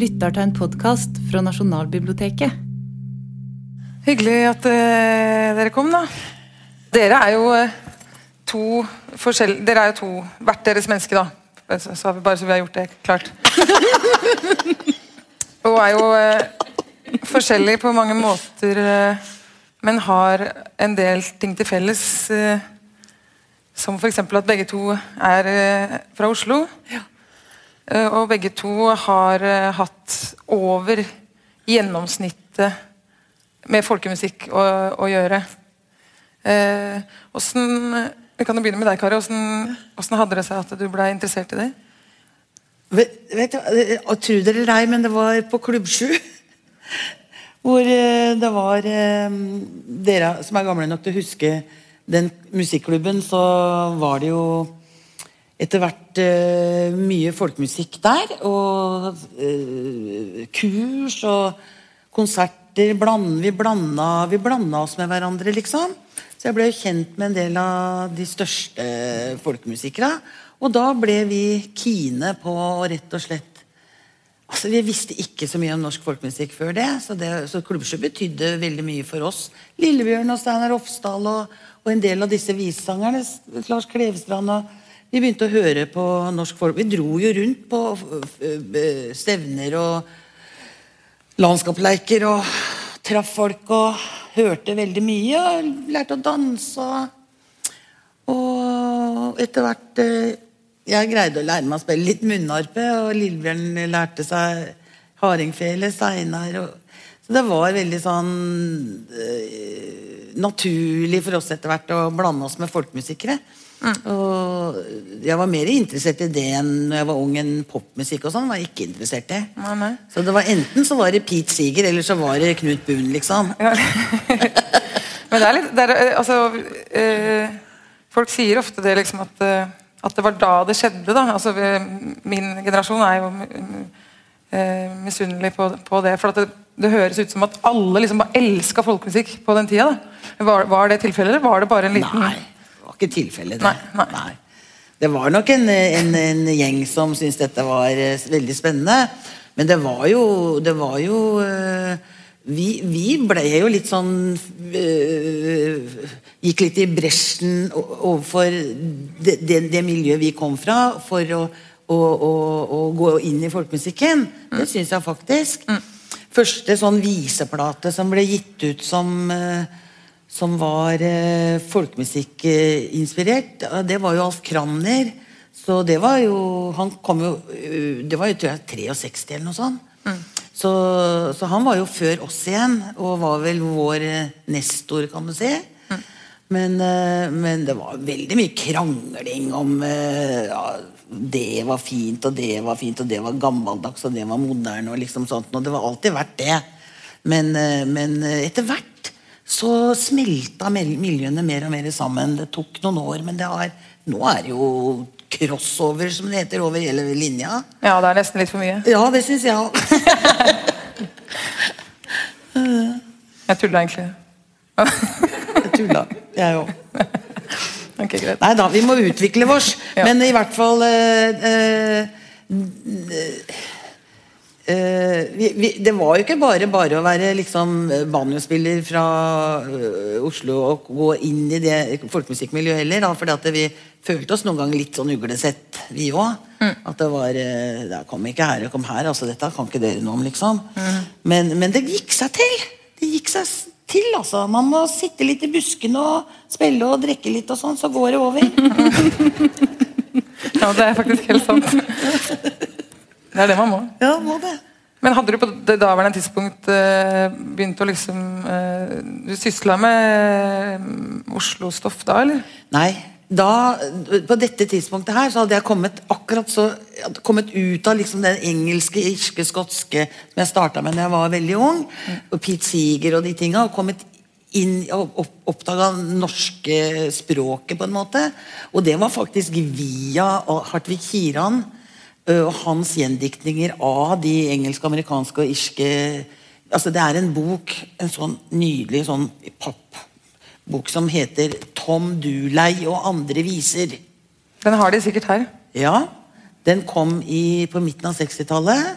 lytter til en podkast fra Nasjonalbiblioteket. Hyggelig at uh, dere kom, da. Dere er jo uh, to forskjellige Dere er jo to hvert deres menneske, da. Så, så bare så vi har gjort det klart. Og er jo uh, forskjellige på mange måter, eh, men har en del ting til felles. Eh, som f.eks. at begge to er eh, fra Oslo. Eh, og begge to har eh, hatt over gjennomsnittet med folkemusikk å, å gjøre. Eh, hvordan, vi kan jo begynne med deg, Kari. Hvordan, hvordan hadde det seg at du ble interessert i det? Vet, vet eh, Tro det eller ei, men det var på Klubb 7. Hvor eh, det var eh, Dere som er gamle nok til å huske den musikklubben, så var det jo etter hvert eh, mye folkemusikk der. Og eh, kurs og konserter. Bland, vi, blanda, vi blanda oss med hverandre, liksom. Så jeg ble kjent med en del av de største folkemusikere. Og da ble vi kine på å rett og slett Altså, Vi visste ikke så mye om norsk folkemusikk før det, så, det, så Klubbsjø betydde veldig mye for oss. Lillebjørn og Steinar Ofsdal og, og en del av disse vissangerne. Lars Klevestrand og Vi begynte å høre på norsk folk. Vi dro jo rundt på stevner og landskapsleiker og traff folk og hørte veldig mye. Og lærte å danse. Og etter hvert øh, jeg greide å lære meg å spille litt munnharpe, og Lillebjørn lærte seg hardingfele, Steinar Så det var veldig sånn eh, naturlig for oss etter hvert å blande oss med folkemusikere. Mm. Og jeg var mer interessert i det enn når jeg var ung enn popmusikk og sånn. var jeg ikke interessert i. Nei. Så det var enten så var det Pete Seeger, eller så var det Knut Buhn, liksom. Ja. Men det er litt det er, eh, Altså øh, Folk sier ofte det liksom at eh, at det var da det skjedde. da, altså Min generasjon er jo øh, misunnelig på, på, det. For det, det, høres ut som at alle liksom bare elska folkemusikk på den tida. Var, var det tilfellet, eller var det bare en liten Nei, det var ikke tilfellet. Nei, nei. nei. Det var nok en, en, en gjeng som syntes dette var eh, veldig spennende. Men det var jo, det var jo eh, vi, vi, ble jo litt sånn øh, Gikk litt i bresjen overfor det, det, det, miljøet vi kom fra, for å, å, å, å gå inn i folkemusikken. Det syns jeg faktisk. Første sånn viseplate som ble gitt ut som, øh, som var øh, folkemusikkinspirert, det var jo Alf Kramner. Så det var jo Han kom jo Det var jo tror jeg 63 eller noe sånt. Mm. Så, så, han var jo før oss igjen, og var vel vår nestor, kan du si. Mm. Men, men, det var veldig mye krangling om ja, det var fint, og det var fint, og det var gammeldags, og det var moderne. Og liksom sånt, og det var alltid verdt det. Men, men etter hvert så smelta miljøene mer og mer sammen. Det tok noen år, men det har, nå er det jo crossover, som det heter, over hele linja. Ja, det er nesten litt for mye. Ja, det syns jeg òg. jeg tulla egentlig. jeg tulla, jeg òg. Ok, greit. Nei da, vi må utvikle vårs. Ja. Men i hvert fall eh, eh, vi, vi, det var jo ikke bare bare å være liksom banjospiller fra uh, Oslo og gå inn i det folkemusikkmiljøet heller. Da, fordi at vi følte oss noen ganger litt sånn uglesett, vi òg. Mm. At det var uh, det Kom ikke her, kom her. altså Dette kan ikke dere noe om, liksom. Mm. Men, men det gikk seg til. Det gikk seg til, altså. Man må sitte litt i buskene og spille og drikke litt, og sånn, så går det over. ja, det er faktisk helt sant. Det er det man må. Ja, må det. Men hadde du på det daværende tidspunkt uh, begynt å liksom uh, Du sysla med um, Oslo-stoff da, eller? Nei. Da, på dette tidspunktet her så hadde jeg kommet akkurat så kommet ut av liksom den engelske, irske, skotske som jeg starta med da jeg var veldig ung. Og Pete Seeger og de tinga. Og kommet inn og oppdaga norske språket, på en måte. Og det var faktisk via Hartvig Kiran og hans gjendiktninger av de engelske, amerikanske og irske altså Det er en bok, en sånn nydelig sånn pappbok som heter 'Tom Dulei og andre viser'. Den har de sikkert her. Ja. Den kom i, på midten av 60-tallet.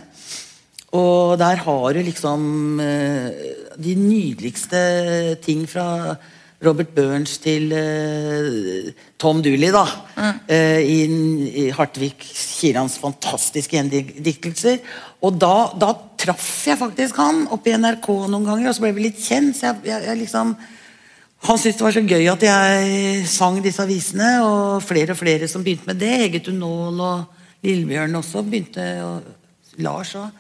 Og der har du liksom eh, de nydeligste ting fra Robert Burns til uh, Tom Dooley, da. Eh, i, I Hartvig Kirans fantastiske gjendiktelser. Og da, da traff jeg faktisk han oppe i NRK noen ganger, og så ble vi litt kjent. så jeg, jeg, jeg liksom han syntes det var så gøy at jeg sang disse avisene, og flere og flere som begynte med det. Hege Tunål og Lillebjørn også begynte, og Lars òg.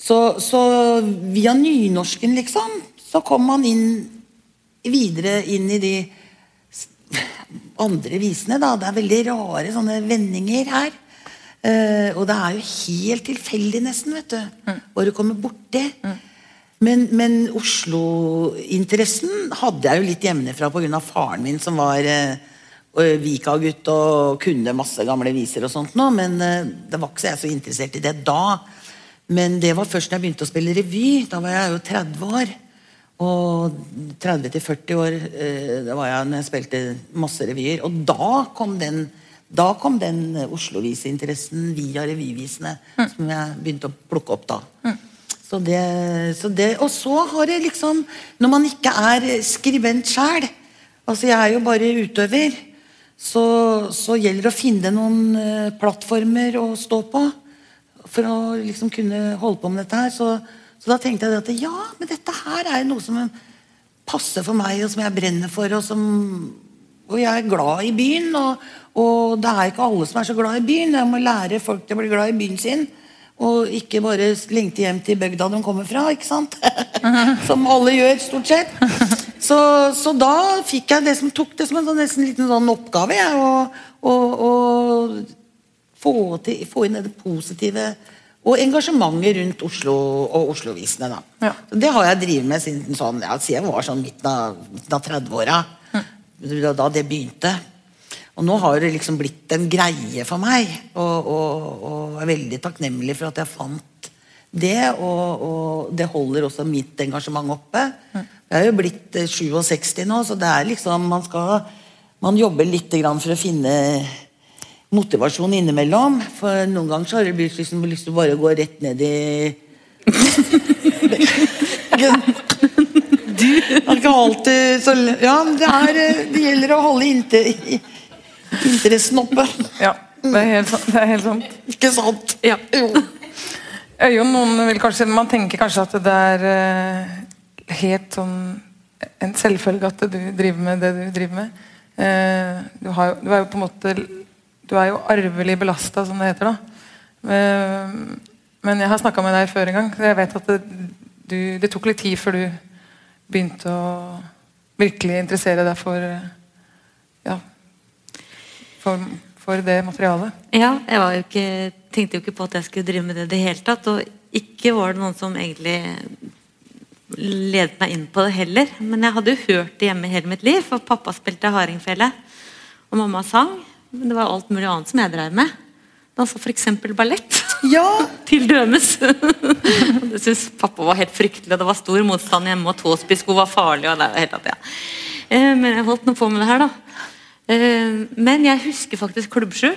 Så, så via nynorsken, liksom, så kom man inn videre inn i de andre visene. da. Det er veldig rare sånne vendinger her. Uh, og det er jo helt tilfeldig, nesten, vet du. Hva du kommer borti. Men, men Oslo-interessen hadde jeg jo litt hjemmefra pga. faren min, som var eh, eh, Vika-gutt og kunne masse gamle viser og sånt nå, men eh, det var ikke så jeg så interessert i det da. Men det var først da jeg begynte å spille revy. Da var jeg jo 30 år. Og 30-40 år det var jeg når jeg spilte masse revyer. Og da kom den da kom den Oslo-viseinteressen via revyvisene, som jeg begynte å plukke opp da. Så det, så det, og så har det liksom Når man ikke er skribent sjæl altså Jeg er jo bare utøver. Så, så gjelder det å finne noen eh, plattformer å stå på for å liksom kunne holde på med dette her. Så, så da tenkte jeg at ja, men dette her er noe som passer for meg, og som jeg brenner for. Og, som, og jeg er glad i byen. Og, og det er ikke alle som er så glad i byen. Jeg må lære folk til å bli glad i byen sin. Og ikke bare lengte hjem til bygda de kommer fra, ikke sant? som alle gjør, stort sett. Så, så da fikk jeg det som tok det som en sånn, nesten liten sånn oppgave. Jeg, å, å, å få, til, få inn det positive og engasjementet rundt Oslo og Oslo-visene. da. Ja. Det har jeg drevet med siden, sånn, ja, siden jeg var sånn midten av, midten av 30-åra. Da det begynte. Og nå har det liksom blitt en greie for meg. Og, og, og jeg er veldig takknemlig for at jeg fant det. Og, og det holder også mitt engasjement oppe. Jeg er jo blitt eh, 67 nå, så det er liksom Man skal man jobber litt grann for å finne motivasjon innimellom. For noen ganger så har det blitt liksom lyst til å bare gå rett ned i Du Det er ikke alltid så Ja, det, er, eh, det gjelder å holde inter, interessen oppe. Ja, det er helt, sant- det er helt sant. Ikke sant? Ja. Jo. Øyon, noen vil kanskje, Man tenker kanskje at det er uh, helt sånn en selvfølge at du driver med det du driver med. Uh, du, har, jo- du er jo på en måte Du er jo arvelig belasta, som det heter. da uh, Men jeg har snakka med deg før en gang, så jeg vet at det, du, det tok litt tid før du begynte å virkelig interessere deg for Ja, for, for det materialet. Ja, jeg var jo ikke, tenkte jo ikke på at jeg skulle drive med det i det hele tatt. Og ikke var det noen som egentlig ledet meg inn på det heller. Men jeg hadde jo hørt det hjemme hele mitt liv, for pappa spilte hardingfele. Og mamma sang. Men det var alt mulig annet som jeg drev med. Dansa f.eks. ballett. Ja! Til dømes. Det syntes pappa var helt fryktelig, og det var stor motstand hjemme, og tåspissko var farlig. og det hele tatt, ja. Eh, Men jeg holdt nå på med det her, da. Eh, Men jeg husker faktisk Klubb 7.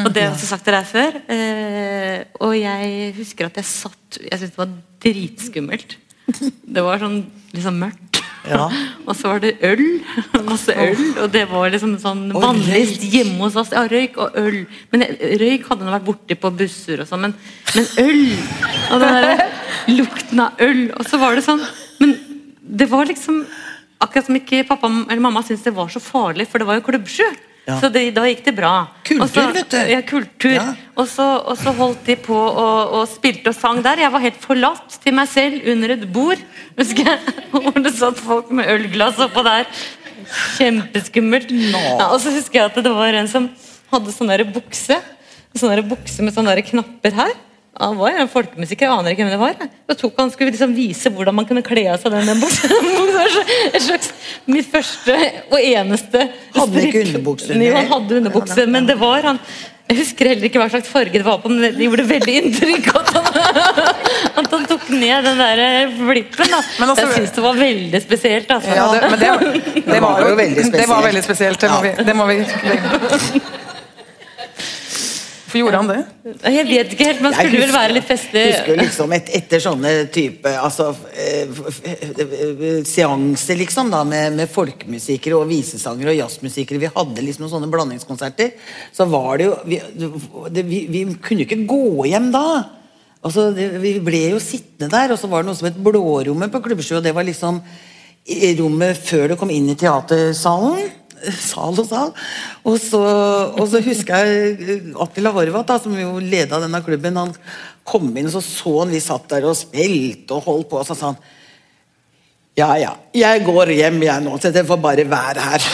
Og det har jeg også sagt til deg før. Eh, Og jeg husker at jeg satt Jeg syntes det var dritskummelt. Det var sånn liksom mørkt. Ja. og så var det øl. Masse øl. Og det var liksom sånn vanligvis hjemme hos oss. Ja, røyk og øl. Men røyk hadde nå vært borti på busser og sånn, men, men øl Og den der lukten av øl. Og så var det sånn Men det var liksom Akkurat som ikke pappa eller mamma syntes det var så farlig, for det var jo klubbsju. Ja. Så det, da gikk det bra. Kultur, Også, vet du. Ja, kultur. Ja. Og, så, og så holdt de på og, og spilte og sang der. Jeg var helt forlatt til meg selv under et bord. Husker jeg, Hvor det satt folk med ølglass oppå der. Kjempeskummelt. Ja, og så husker jeg at det var en som hadde sånn der bukse. Sånn der bukse med sånne der knapper her. Han var en folkemusiker, jeg aner ikke hvem det var. jeg. Så tok han skulle liksom vise hvordan man kunne kle av seg den, den buksa. Det var slags mitt første og eneste Hadde ikke underbukse? Jo, han hadde underbukse, men det var han Jeg husker heller ikke hva slags farge det var på, men det gjorde veldig inntrykk at han, at han tok ned den der flippen. Da. Altså- jeg syns det var veldig spesielt. Altså. Ja, det, men det, det, var jo veldig Det var spesielt. veldig spesielt. Det må vi, det må vi legge. Hvorfor gjorde han det? Jeg vet ikke helt, man skulle husker, vel være litt festlig. Husker liksom et, etter sånne type altså, eh, f- seanser liksom da med, med folkemusikere og visesangere og jazzmusikere. Vi hadde liksom noen sånne blandingskonserter. Så var det jo Vi, det, vi, vi kunne jo ikke gå hjem da. Altså, det, vi ble jo sittende der, og så var det noe som het Blårommet på Klubbsjø. Og det var liksom rommet før du kom inn i teatersalen. Sal og sal. Og så, og så husker jeg eh, Attila Horvath, da, som jo leda denne klubben. Han kom inn, og så så han vi satt der og spilte og holdt på, og så sa han Ja, ja, jeg går hjem jeg nå, så dere får bare være her.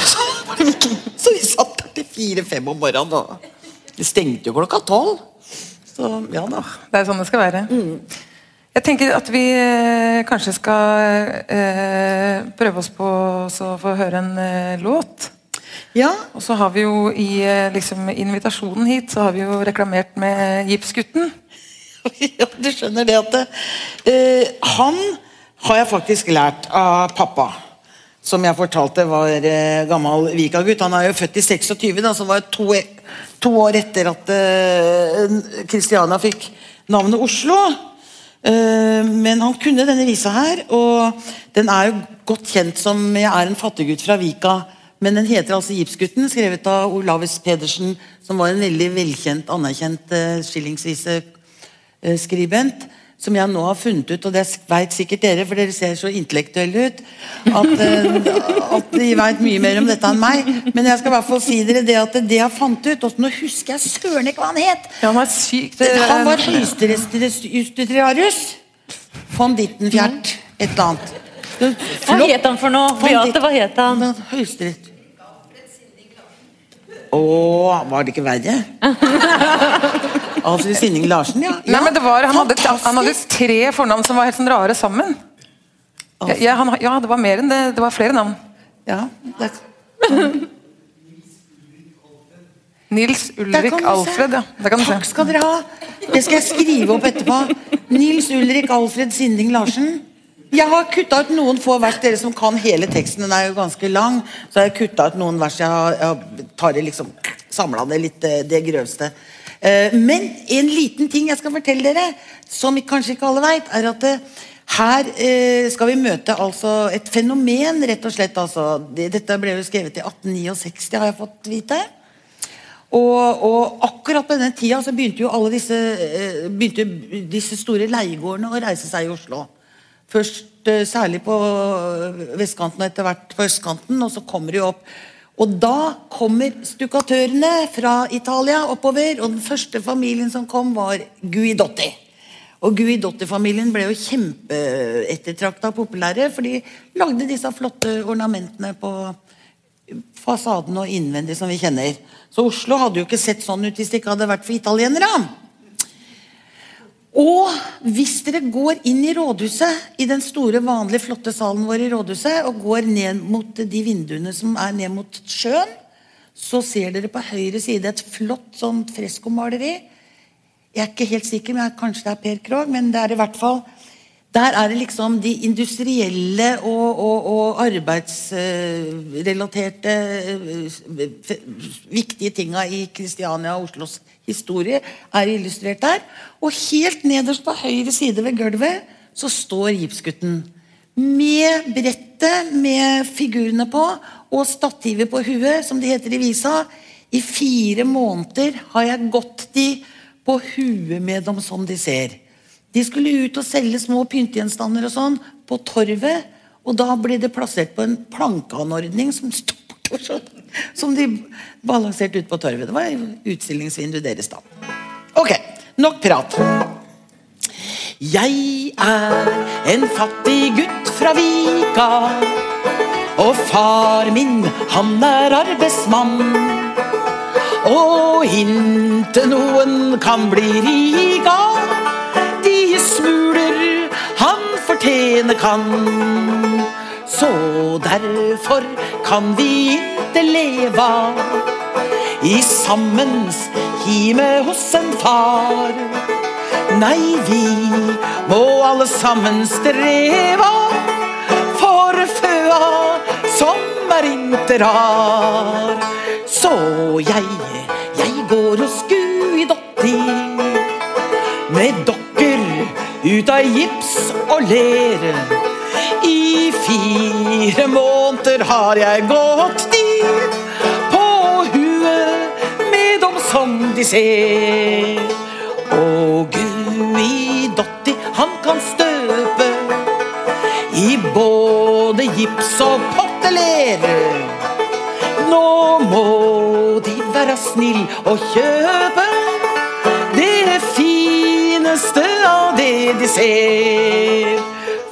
Så vi satt der til fire-fem om morgenen, og det stengte jo klokka tolv. Så ja da. Det er sånn det skal være. Jeg tenker at vi eh, kanskje skal eh, prøve oss på å få høre en eh, låt. Ja, Og så har vi jo i eh, liksom, invitasjonen hit så har vi jo reklamert med Gipsgutten. ja, du skjønner det at eh, Han har jeg faktisk lært av pappa. Som jeg fortalte var eh, gammel Vika-gutt. Han er jo født i 26, da, som var to, e- to år etter at eh, Christiania fikk navnet Oslo. Eh, men han kunne denne visa her, og den er jo godt kjent som 'Jeg er en fattiggutt fra Vika'. Men den heter altså 'Gipsgutten', skrevet av Olavis Pedersen, som var en veldig velkjent, anerkjent uh, skillingsvise-skribent. Som jeg nå har funnet ut, og det veit sikkert dere, for dere ser så intellektuelle ut, at, eh, at de veit mye mer om dette enn meg. Men jeg skal i hvert fall si dere det at det jeg fant ut og Nå husker jeg søren ikke hva han het! Ja, han var sykt Han var høyesterettsjustitiarius von Dittenfjert, et eller annet. Hva het han for noe? Beate, hva het han? Høyesterett. Å, var det ikke verre? Alfred Sinning Larsen, ja. Nei, men det var, han, hadde, han hadde tre fornavn som var helt sånn rare sammen. Ja, ja, han, ja, det var mer enn det. Det var flere navn. Ja, det, Nils Ulrik. Alfred, ja. Det kan du Takk skal dere ha. Det skal jeg skrive opp etterpå. Nils Ulrik Alfred Sinding Larsen. Jeg har kutta ut noen få vers, dere som kan hele teksten. Den er jo ganske lang. Så har jeg kutta ut noen vers. Jeg, har, jeg tar det liksom Samla det litt, eh, det grøvste. Eh, Men en liten ting jeg skal fortelle dere, som kanskje ikke alle veit, er at eh, her skal vi møte altså et fenomen, rett og slett. Altså. Dette ble jo skrevet i 1869, har jeg fått vite. Og, og akkurat på denne tida så begynte jo alle disse, disse store leiegårdene å reise seg i Oslo. Først eh, særlig på eh, vestkanten og etter hvert på østkanten, og så kommer de opp. Og da kommer stukkatørene fra Italia oppover, og den første familien som kom, var Guidotti. Og Guidotti-familien ble jo kjempeettertrakta populære, for de lagde disse flotte ornamentene på fasaden og innvendig som vi kjenner. Så Oslo hadde jo ikke sett sånn ut hvis det ikke hadde vært for italienere. Og hvis dere går inn i rådhuset, i den store, vanlige, flotte salen vår i rådhuset, og går ned mot de vinduene som er ned mot sjøen, så ser dere på høyre side et flott sånt freskomaleri. Jeg er ikke helt sikker, men kanskje det er Per Krogh, men det er i hvert fall Der er det liksom de industrielle og, og, og arbeidsrelaterte eh, viktige tinga i Kristiania og Oslos historie er illustrert der. Og helt nederst på høyre side ved gulvet så står Gipsgutten. Med brettet med figurene på og stativet på huet, som det heter i visa. I fire måneder har jeg gått de på huet med dem som de ser. De skulle ut og selge små pyntegjenstander og sånn på torvet. Og da ble det plassert på en plankeanordning som stort og sånn, som de balanserte ut på torvet. Det var utstillingsvinduet deres da. Ok, nok prat. Jeg er en fattig gutt fra Vika. Og far min, han er arbeidsmann. Og inte noen kan bli rik av smuler han fortjene kan. Så derfor kan vi ikke leva i sammens hime hos en far. Nei, vi må alle sammen streva for føa som er inte rar. Så jeg, jeg går hos Guidotti med dokker ut av gips og lere. I fire måneder har jeg gått dit, på huet med dem som de ser. Og Gui Dotti, han kan støpe i både gips og pottelere. Nå må de være snill og kjøpe det fineste de ser.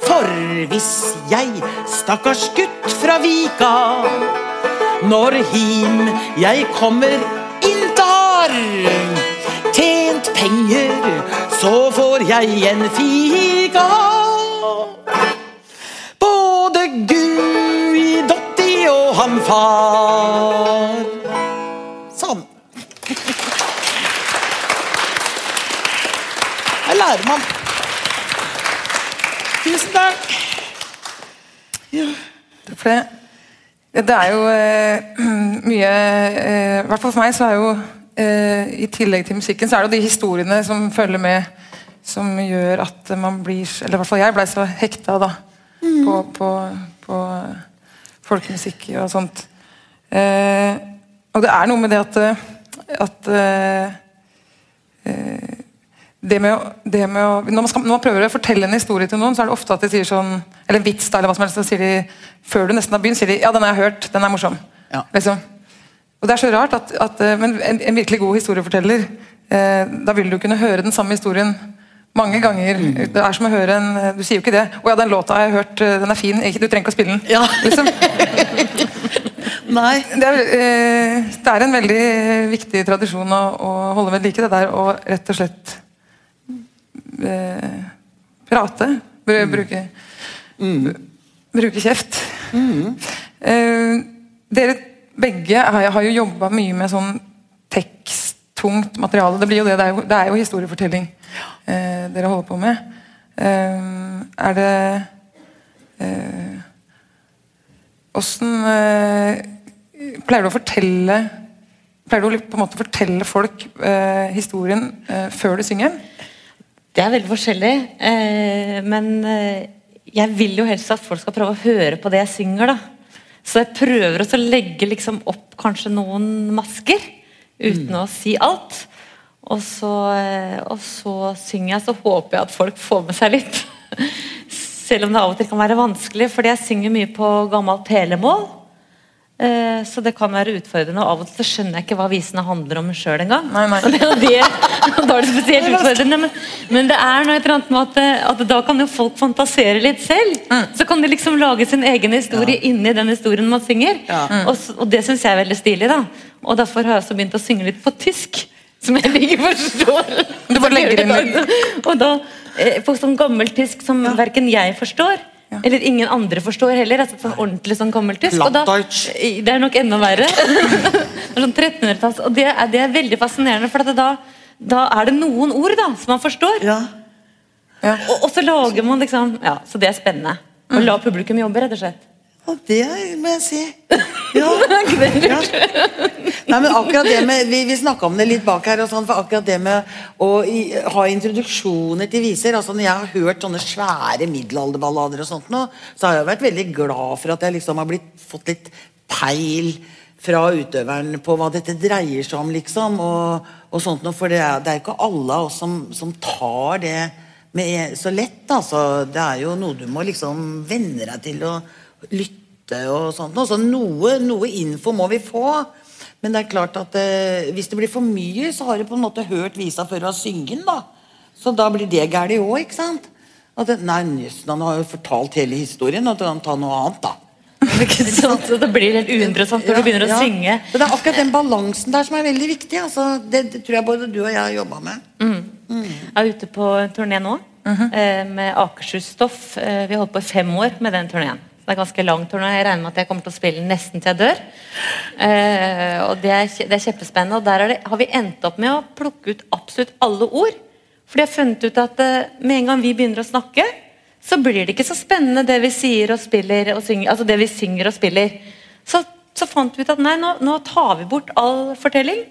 For hvis jeg, stakkars gutt fra Vika, når him jeg kommer inn der tjent penger, så får jeg en fika. Både Gui Dotti og han far. Sånn. Her lærer man. Tusen takk. Takk for det. Det er jo eh, mye eh, I hvert fall for meg så er jo eh, I tillegg til musikken så er det jo de historiene som følger med, som gjør at man blir Eller i hvert fall jeg ble så hekta da på, på, på folkemusikk og sånt. Eh, og det er noe med det at, at eh, eh, det med, å, det med å, når, man skal, når man prøver å fortelle en historie til noen, så er det ofte at de sier sånn Eller en vits, da, eller hva som helst. Så sier de, før du nesten har begynt, sier de ja, den har jeg hørt, den er morsom. Ja. Liksom. Og det er så rart at, at eh, Men en, en virkelig god historieforteller, eh, da vil du kunne høre den samme historien mange ganger. Det er som å høre en Du sier jo ikke det. 'Å ja, den låta har jeg hørt, eh, den er fin. Ikke, du trenger ikke å spille den.' Ja. Liksom. Nei. Det er, eh, det er en veldig viktig tradisjon å, å holde ved like, det der å rett og slett eh, prate. Bru, Bruke, bruke kjeft. Eh, dere begge har, har jo jobba mye med sånn teksttungt materiale. Det, blir jo det, det, er jo, det er jo historiefortelling eh, dere holder på med. Eh, er det eh, Åssen eh, Pleier du å fortelle Pleier du på en måte fortelle folk eh, historien eh, før du synger den? Det er veldig forskjellig. Eh, men eh, jeg vil jo helst at folk skal prøve å høre på det jeg synger. da. Så jeg prøver også å legge liksom opp kanskje noen masker, uten å si alt. Og så, eh, og så synger jeg, så håper jeg at folk får med seg litt. Selv om det av og til kan være vanskelig, fordi jeg synger mye på gammelt telemål. Eh, Så det kan være utfordrende, og av og til så skjønner jeg ikke hva visene handler om sjøl engang. Og det, og det, da er det spesielt utfordrende. Men, men det er noe et eller annet med at, eh, at da kan jo folk fantasere litt selv. Mm. Så kan de liksom lage sin egen historie inni den historien man synger. Ja. Og, og det syns jeg er veldig stilig. da Og derfor har jeg også begynt å synge litt på tysk. Som jeg ikke forstår. Du bare legger inn. Og da, eh, på sånn gammeltysk som verken jeg forstår, eller ingen andre forstår heller. Altså sånn ordentlig sånn gammeltysk. Og da, det er nok enda verre. er sånn 1300-talls. Og det er, det er veldig fascinerende, for at da, da er det noen ord da, som man forstår. Ja. Ja. Og, og så lager man liksom Ja, Så det er spennende. Å la publikum jobbe, rett og slett. Og det må jeg si. Ja. ja. Nei, men akkurat det med Vi, vi snakka om det litt bak her. Og sånn, for akkurat det med å i, ha introduksjoner til viser altså Når jeg har hørt sånne svære middelalderballader, og sånt nå, så har jeg vært veldig glad for at jeg liksom har blitt, fått litt peil fra utøveren på hva dette dreier seg om, liksom. Og, og sånt nå, For det er, det er ikke alle av oss som, som tar det med så lett. Altså. Det er jo noe du må liksom venne deg til å lytte og sånt. Så noe, noe info må vi få. Men det er klart at eh, hvis det blir for mye, så har du på en måte hørt visa før synget den. da. Så da blir det galt òg, ikke sant? At det, nei, jøssen, han har jo fortalt hele historien, og han tar noe annet, da. Så det blir helt uinteressant når du begynner å Ja. synge. Så det er akkurat den balansen der som er veldig viktig. Altså, det, det tror jeg både du og jeg har jobba med. Jeg er ute på en turné nå eh, med Akershus-stoff. Eh, vi har holdt på i fem år med den turneen. Det er ganske lang turné. Jeg regner med at jeg kommer til å spille den nesten til jeg dør. Eh, og det er, det er kjempespennende. Og der er det, har vi endt opp med å plukke ut absolutt alle ord. For de har funnet ut at eh, med en gang vi begynner å snakke, så blir det ikke så spennende det vi sier og spiller og synger. Altså det vi synger og spiller. Så, så fant vi ut at nei, nå, nå tar vi bort all fortelling.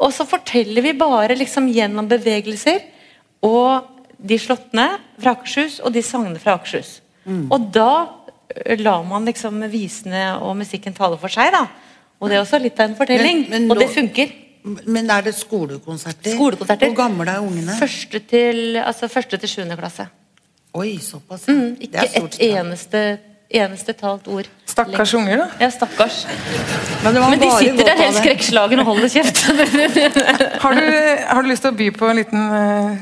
Og så forteller vi bare liksom gjennom bevegelser og de slåttene fra Akershus og de sangene fra Akershus. Og da lar man liksom visene og musikken tale for seg. da. Og det er også litt av en fortelling. Men- men og det funker. Men er det skolekonserter? Skolekonserter. Hvor gamle er ungene? Første til, altså første til sjuende klasse. Oi, såpass. ja. Mm, Det ikke er et eneste, eneste talt ord. Stakkars unger, da. Ja, stakkars. Men, det var Men de bare sitter der helt skrekkslagen og holder kjeft. Har du, har du lyst til å by på en liten uh,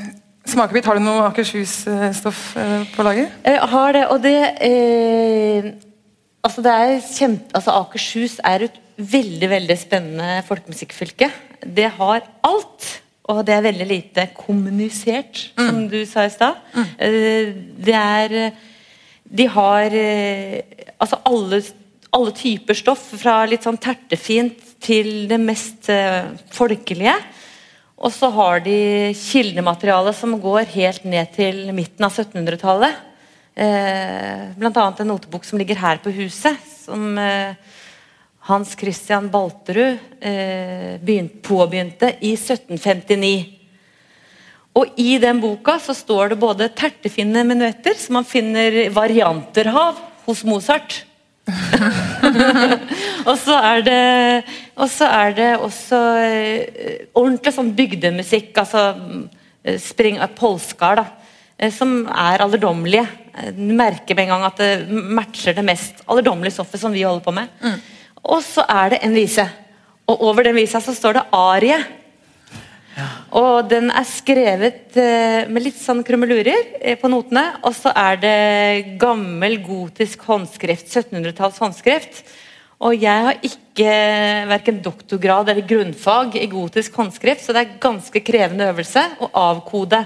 smakebit? Har du noe Akershus-stoff eh, på lager? Jeg har det, og det eh, Altså, det er kjempe... Altså, Akershus er et veldig, veldig spennende folkemusikkfylke. Det har alt. Og det er veldig lite kommunisert, som du sa i stad. Eh, Det er De har eh, altså alle, alle typer stoff, fra litt sånn tertefint til det mest eh, folkelige. Og så har de kildemateriale som går helt ned til midten av 1700-tallet. Eh, annet en notebok som ligger her på huset, som eh, Hans Christian Balterud eh, begynt, påbegynte i 1759. Og I den boka så står det både tertefine menuetter, som man finner varianter av hos Mozart. og så er det og så er det også eh, ordentlig sånn bygdemusikk, altså eh, spring, polskar, da. eh, Som er alderdommelige. Du merker med en gang at det matcher det mest alderdommelige stoffet som vi holder på med. Og så er det en vise. Og over den visa så står det arie. Og den er skrevet eh, med litt sånn krummelurer eh, på notene. Og så er det gammel gotisk håndskrift. 1700-talls håndskrift. Og jeg har ikke verken doktorgrad eller grunnfag i gotisk håndskrift, så det er ganske krevende øvelse å avkode.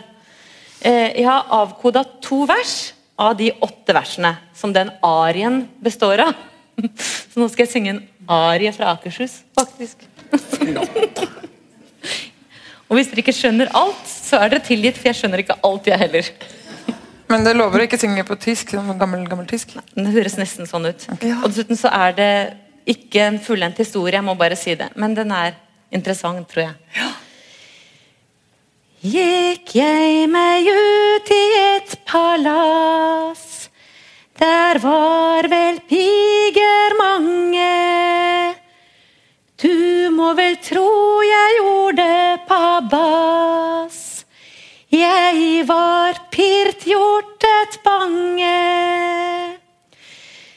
Eh, jeg har avkoda to vers av de åtte versene som den arien består av. Så nå skal jeg synge en arie fra Akershus, faktisk. Og hvis dere ikke skjønner alt, så er dere tilgitt, for jeg skjønner ikke alt, jeg heller. Men det lover å ikke synge på tysk? Sånn gammel, gammel tysk? Den høres nesten sånn ut. Og dessuten så er det ikke en fullendt historie, jeg må bare si det. Men den er interessant, tror jeg. Gikk jeg meg ut i et palass, der var vel piger mange. Vel tro jeg gjorde pabbas. Jeg var pirt hjortet bange.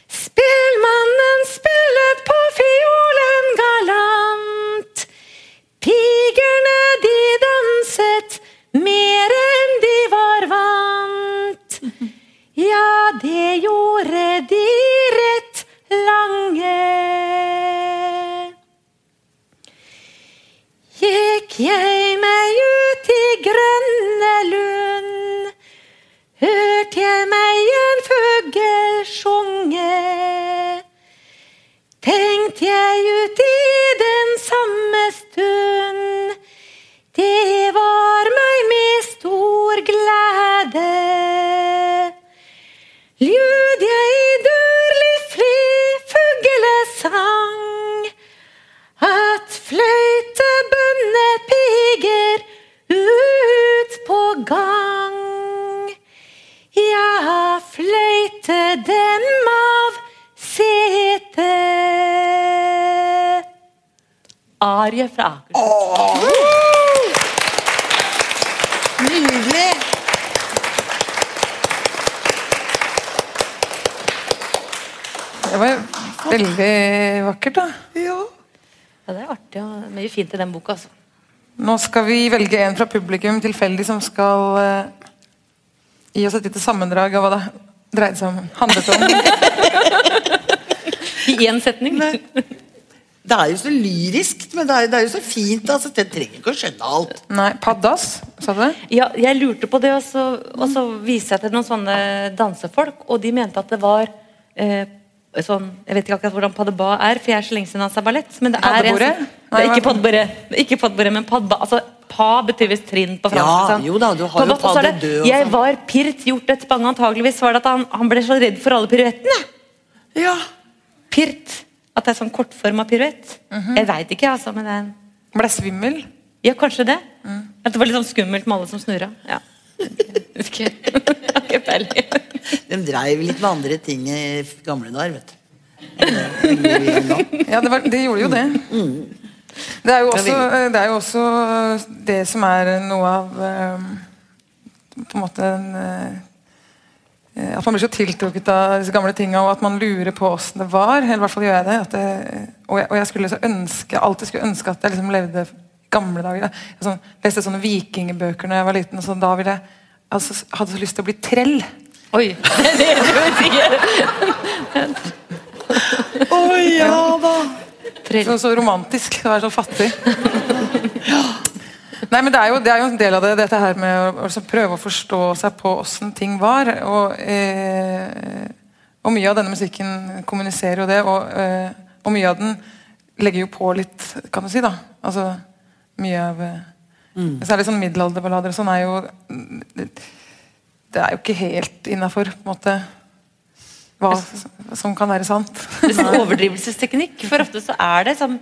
Spelmannen spillet på fiolen galant. Pigerne de danset mer enn de var vant. Ja, det gjorde de rett lange. Jeg meg ut i grønne lund, hørte jeg meg en fugl sjunge. Tenkte jeg ut i den samme stund, det var meg med stor glede. Ljud jeg dørlig fri fuglesang, Arie fra Akershus. Nydelig! Det var veldig vakkert, da. Ja. Ja, det er artig og mye fint i den boka. altså. Nå skal vi velge en fra publikum tilfeldig som skal uh, gi oss et lite sammendrag av hva det dreide seg om. Handlet om. I én setning. Det er jo så lyrisk, men det er, det er jo så fint. Altså, jeg trenger ikke å skjønne alt. Nei, Paddas, sa du? Ja, jeg lurte på det, og så, og så viste jeg til noen sånne dansefolk, og de mente at det var eh, sånn Jeg vet ikke akkurat hvordan padeba er, for jeg er så lenge siden dansa ballett. Men det er en sånn- Nei, Nei, ikke hva- ikke paddebordet, men padba. Altså, pa betyr visst trinn på fransk. Ja, jo da, du har jo Padda, og er det, og Jeg sånn. var pirt gjort et spang, antageligvis var det at han, han ble så redd for alle piruettene. Ja. Pirt. At det er sånn kortforma piruett. Mhm. Jeg veit ikke, altså, men det er en Ble svimmel? Ja, kanskje det. At det var litt sånn skummelt med alle som snurra. Ja. Okay. De dreiv litt med andre ting i gamle dager, vet du. Ja, det, var, det gjorde jo det. Det er jo, også, det er jo også det som er noe av eh, På en måte en, eh, At man blir så tiltrukket av disse gamle tinga, og at man lurer på åssen det var. Eller i hvert fall gjør jeg det. Det og, jeg, og jeg skulle så ønske, alltid skulle ønske at jeg liksom levde gamle dager. Jeg sånn, leste sånne vikingbøker da jeg var liten. og så Da ville jeg altså, hadde så lyst til å bli trell. Oi. Det. Å ja da! Så, så romantisk å være så fattig. Nei, men det er, jo, det er jo en del av det, dette her med å altså, prøve å forstå seg på åssen ting var. Og, eh, og mye av denne musikken kommuniserer jo det, og, eh, og mye av den legger jo på litt, kan du si. da Altså mye av mm. Særlig sånn middelalderballader og sånn er jo det, det er jo ikke helt innafor, på en måte hva som kan være sant. Det er sånn overdrivelsesteknikk. For ofte så er det sånn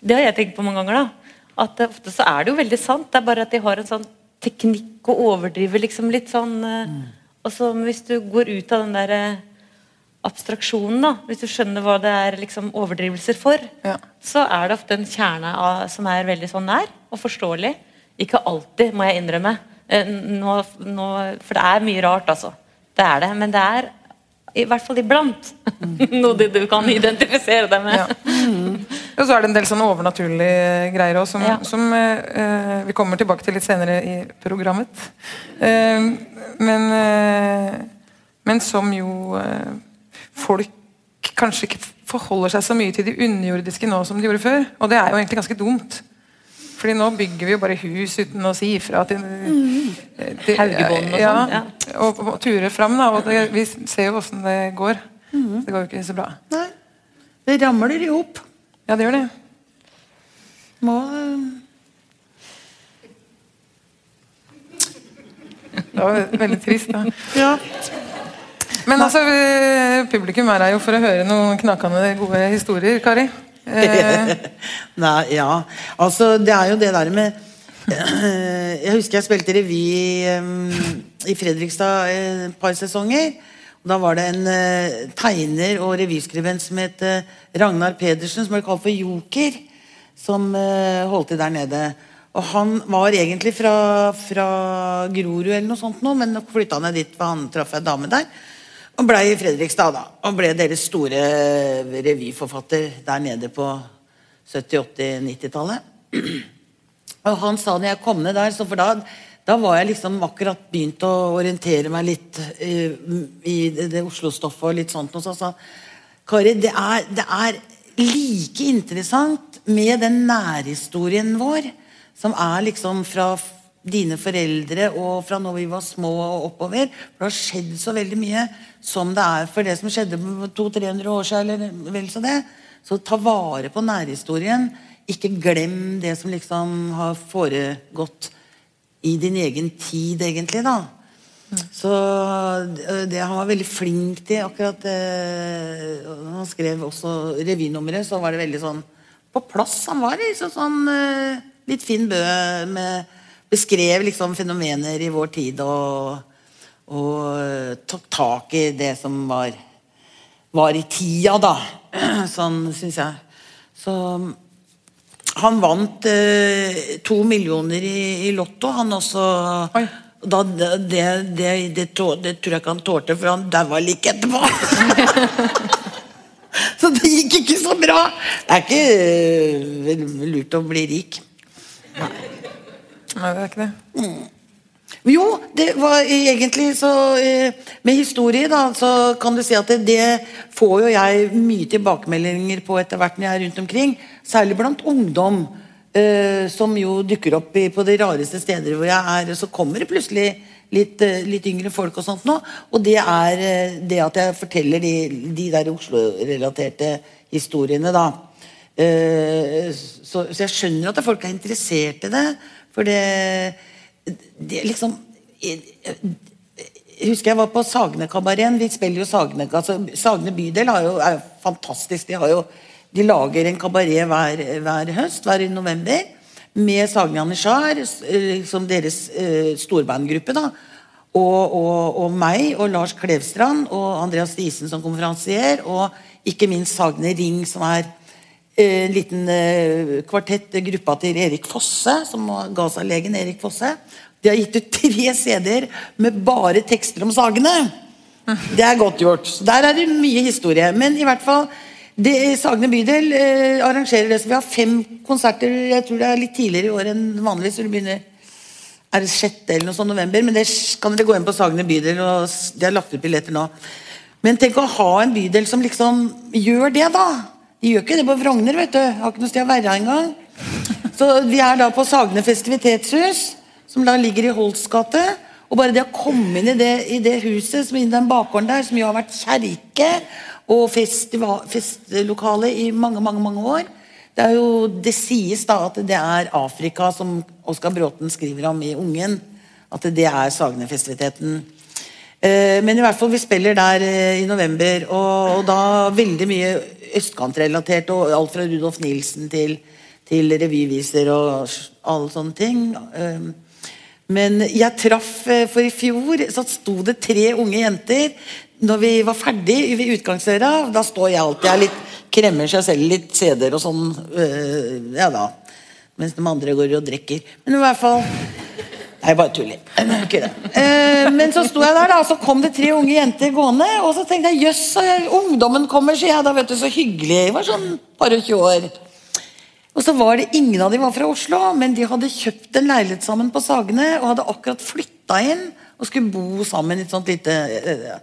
Det har jeg tenkt på mange ganger. da At det, ofte så er det jo veldig sant. Det er bare at de har en sånn teknikk å overdrive liksom litt sånn mm. Og så hvis du går ut av den der eh, abstraksjonen, da hvis du skjønner hva det er liksom overdrivelser for, Ja. så er det ofte en kjerne av, som er veldig sånn nær og forståelig. Ikke alltid, må jeg innrømme. Eh, Nå, nå, for det er mye rart, altså. Det er det. Men det er i hvert fall iblant noe du kan identifisere deg med. Ja. Og så er det en del sånne overnaturlige greier også, som, Ja. som eh, vi kommer tilbake til litt senere i programmet. Eh, men, eh, men som jo eh, folk kanskje ikke forholder seg så mye til de underjordiske nå som de gjorde før. Og det er jo egentlig ganske dumt. Fordi nå bygger vi jo bare hus uten å si ifra til, til Haugebånd og sånn, ja. Og, og turer fram, da. Og det, vi ser jo åssen det går. Det går jo ikke så bra. Nei. Det ramler i hop. Ja, det gjør det. Må eh, Det var veldig trist, da. Ja. Men altså, publikum er her jo for å høre noen knakende gode historier, Kari. Eh, Nei, ja. Altså, det er jo det der med Jeg husker jeg spilte revy eh, i Fredrikstad eh, et par sesonger. Da var det en eh, tegner og revyskribent som het eh, Ragnar Pedersen, som ble kalt for Joker, som eh, holdt til der nede. Og han var egentlig fra, fra Grorud eller noe sånt nå, men flytta ned dit, for han traff ei dame der. Og ble i Fredrikstad, da. Og ble deres store revyforfatter der nede på 70-, 80-, 90-tallet. Og han sa når jeg kom ned der, så for da, da var jeg liksom akkurat begynt å orientere meg litt eh, i det, det Oslo-stoffet og litt sånt. Og så sa Kari, det er, det er like interessant med den nærhistorien vår, som er liksom fra dine foreldre og fra når vi var små og oppover. For det har skjedd så veldig mye som det er for det som skjedde for 200-300 år siden. eller vel så det. Så ta vare på nærhistorien. Ikke glem det som liksom har foregått i din egen tid, egentlig. da. Så øh, det Han var veldig flink til akkurat og Han skrev også revynummeret, så var det veldig sånn på plass. Han var liksom sånn eh, litt fin bø med Beskrev liksom fenomener i vår tid og, og øh, tok tak i det som var, var i tida, da. Sånn syns jeg. Så han vant eh, to millioner i, i Lotto, han også. Da, det, det, det, det, tå- det tror jeg ikke han tålte, for han daua like etterpå. så det gikk ikke så bra. Det er ikke uh, lurt å bli rik. nei, det er ikke det. Jo, det var egentlig så eh, Med historie, da, så kan du si at det, det får jo jeg mye tilbakemeldinger på etter hvert når jeg er rundt omkring. Særlig blant ungdom, Uh, som jo dukker opp i, på de rareste steder hvor jeg er. Så kommer det plutselig litt, uh, litt yngre folk og sånt nå. Og det er uh, det at jeg forteller de, de der Oslo-relaterte historiene, da. Så, så jeg skjønner at folk er interessert i det. For det, det liksom jeg, husker jeg var på Sagne-kabaret, Vi spiller jo Sagne, altså, Sagne bydel jo, er jo fantastisk. De, jo, de lager en kabaret hver, hver høst, hver november. med Sagne Janitsjar eh, som deres eh, storbandgruppe. da, og, og, og meg og Lars Klevstrand og Andreas Diesen som konferansier, og ikke minst Sagne Ring, som er en liten eh, kvartett, eh, gruppa til Erik Fosse, som ga seg legen Erik Fosse. De har gitt ut tre CD-er med bare tekster om sagene. Det er godt gjort. Så Der er det mye historie. Men i hvert fall det, Sagene bydel eh, arrangerer det, så vi har fem konserter. Jeg tror det er litt tidligere i år enn vanlig. så det begynner er det 6. eller noe sånt november. Men det kan dere gå inn på Sagene bydel, og de har lagt ut billetter nå. Men tenk å ha en bydel som liksom gjør det, da. De gjør ikke det på Frogner, vet du. Har ikke noe sted å være engang. Så vi er da på Sagene festivitetshus, som da ligger i Holts gate. Og bare det å komme inn i det, i det huset, som i den bakgården der, som jo har vært kjerke og festlokale i mange, mange, mange år. Det, er jo, det sies da at det er Afrika, som Oskar Bråten skriver om i Ungen. At det er Sagene-festiviteten. Eh, men i hvert fall, vi spiller der eh, i november, og, og da veldig mye østkantrelatert. Og alt fra Rudolf Nilsen til, til revyviser og alle sånne ting. Eh, men jeg traff eh, For i fjor så sto det tre unge jenter når vi var ferdig ved utgangsdøra. Da står jeg alltid her kremmer seg selv litt CD-er og sånn. eh, ja da. Mens de andre går og drikker. Men i hvert fall Nei, bare tuller. Det. Eh, men så sto jeg der, da, og så kom det tre unge jenter gående. Og så tenkte jeg jøss, ungdommen kommer, sier jeg da. vet du, Så hyggelig. Jeg var sånn par og 20 år. Og så var det Ingen av dem var fra Oslo, men de hadde kjøpt en leilighet sammen på Sagene og hadde akkurat flytta inn og skulle bo sammen i et sånt lite eh,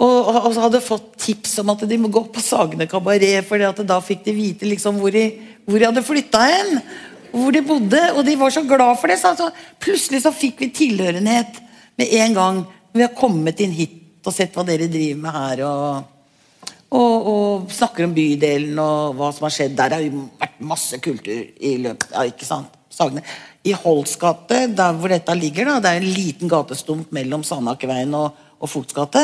og, og og så hadde fått tips om at de må gå på Sagene kabaret, for da fikk de vite liksom hvor de, hvor de hadde flytta hen. Hvor de bodde, og de var så glad for det. Så altså, plutselig så fikk vi tilhørenhet med en gang. Vi har kommet inn hit og sett hva dere driver med her. og og, og snakker om bydelen og hva som har skjedd. Der har jo vært masse kultur i løpet ja, ikke sant? Sagene. I Holts gate, der hvor dette ligger, da, det er en liten gatestump mellom Sandakerveien og, og Fugts gate.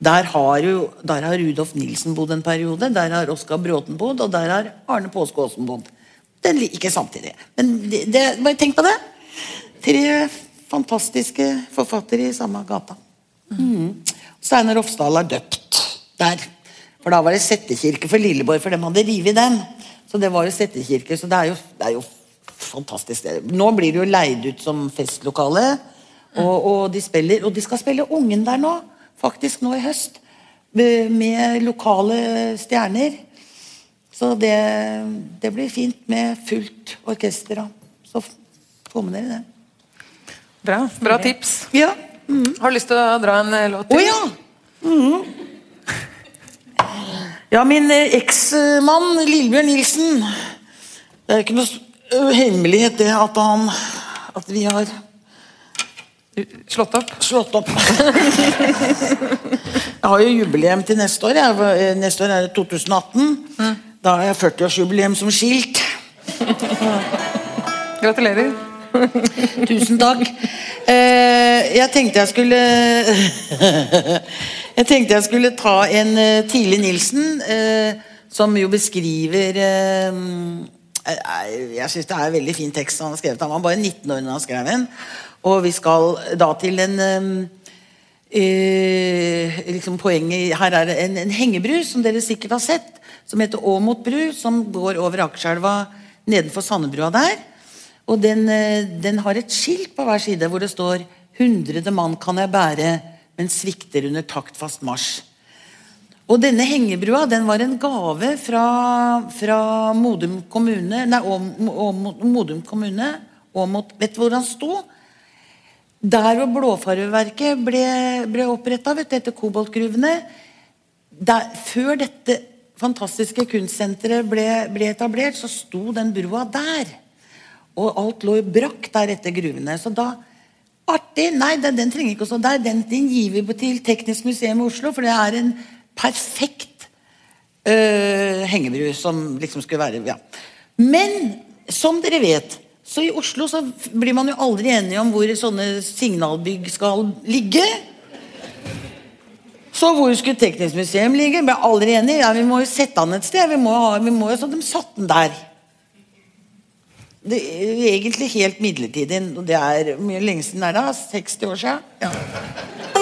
Der har, jo, der har Rudolf Nilsen bodd en periode, der har Oskar Bråten bodd, og der har Arne Påske Aasen bodd. Den, ikke samtidig, men det, det, bare tenk på det. Tre fantastiske forfattere i samme gata. Mm. Steinar Ofsdal er døpt der. For da var det settekirke for Lilleborg, for de hadde revet den. Så det var jo settekirke, så det er jo, det er jo fantastisk. Nå blir det jo leid ut som festlokale, og, og de spiller, og de skal spille Ungen der nå, faktisk nå i høst. Med lokale stjerner. Så det, det blir fint med fullt orkester. da. Så få med dere det. Bra, bra tips. Ja. Har du lyst til å dra en låt låt Å til? ja! Mhm. Ja, min eh, eksmann Lillebjørn Nilsen Det er ikke noe hemmelighet det at han At vi har Slått opp? slått opp. jeg har jo jubileum til neste år. Jeg, eh, neste år er det 2018. Da har jeg 40-årsjubileum som skilt. Gratulerer. Tusen takk. Eh, jeg tenkte jeg skulle Jeg tenkte jeg skulle ta en eh, tidlig Nilsen, eh, som jo beskriver eh, Jeg syns det er en veldig fin tekst han har skrevet. Han var bare 19 år da han skrev den. Og vi skal da til en liksom Poenget her er det en, en hengebru som dere sikkert har sett, som heter Åmot bru, som går over Akerselva nedenfor Sandebrua der. Og den, eh, den har et skilt på hver side hvor det står 'Hundrede mann kan jeg bære, men svikter under taktfast marsj'. Og denne hengebrua den var en gave fra, fra Modum kommune Nei, Modum kommune. Åmot, vet du hvor han sto? Der hvor Blåfarveverket ble, ble oppretta, etter koboltgruvene der, Før dette fantastiske kunstsenteret ble, ble etablert, så sto den broa der. Og alt lå i brakk der etter gruvene. Så da Artig! Nei, den, den trenger ikke å stå der. Den, den gir vi til Teknisk museum i Oslo, for det er en perfekt øh, hengebru som liksom skulle være ja. Men som dere vet, så i Oslo så blir man jo aldri enige om hvor sånne signalbygg skal ligge. Så hvor skulle Teknisk museum ligge? Ble aldri enige. Ja, vi må jo sette han et sted. Vi må, ha, vi må jo, så de satte den der. det er egentlig helt midlertidig. Det er mye lenge siden er da? 60 år siden? Ja.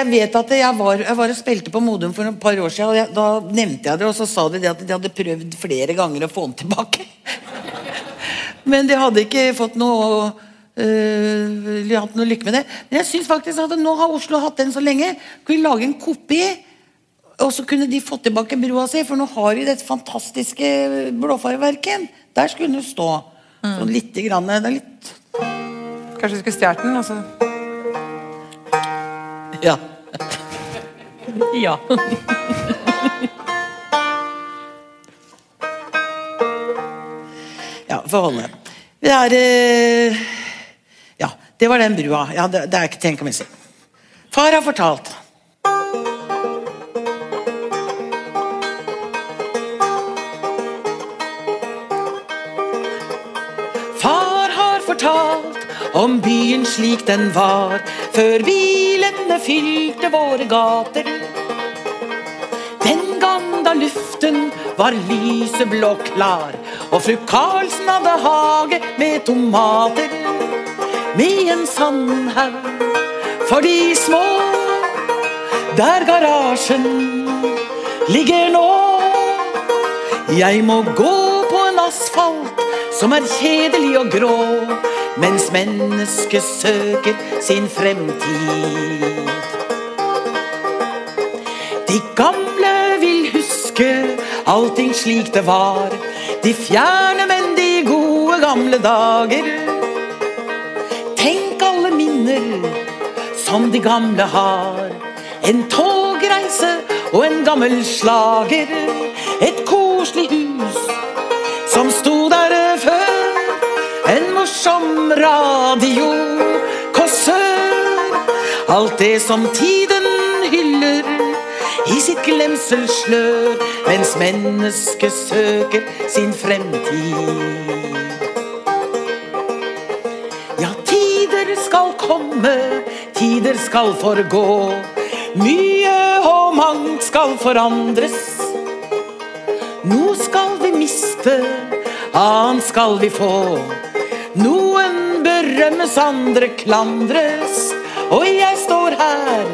Jeg vet at jeg var, jeg var og spilte på Modum for et par år siden. Og jeg, da nevnte jeg det, og så sa de det at de hadde prøvd flere ganger å få den tilbake. Men de hadde ikke fått noe øh, hatt noe lykke med det. Men jeg synes faktisk at nå har Oslo hatt den så lenge. Kunne lage en kopi, og så kunne de fått tilbake broa si. For nå har de dette fantastiske blåfargeverket. Der skulle den stå. Sånn lite grann. Det er litt Kanskje du skulle stjålet den? Altså. Ja. Ja. Ja, for holde. Det er eh, Ja, det var den brua. Ja, det, det er ikke tenk om jeg sier. Far har fortalt. Far har fortalt om byen slik den var før bilene fylte våre gater. Den gang da luften var lyseblå klar, og fru Karlsen hadde hage med tomater. Med en sandhaug for de små, der garasjen ligger nå. Jeg må gå på en asfalt som er kjedelig og grå, mens mennesket søker sin fremtid. De gamle vil huske allting slik det var. De fjerne, men de gode gamle dager. Tenk alle minner som de gamle har. En togreise og en gammel slager. Et koselig hus radio, Kåssør. Alt det som tiden hyller i sitt glemselslør, mens mennesket søker sin fremtid. Ja, tider skal komme, tider skal forgå. Mye og mangt skal forandres. Noe skal vi miste, annet skal vi få. Noen berømmes, andre klandres. Og jeg står her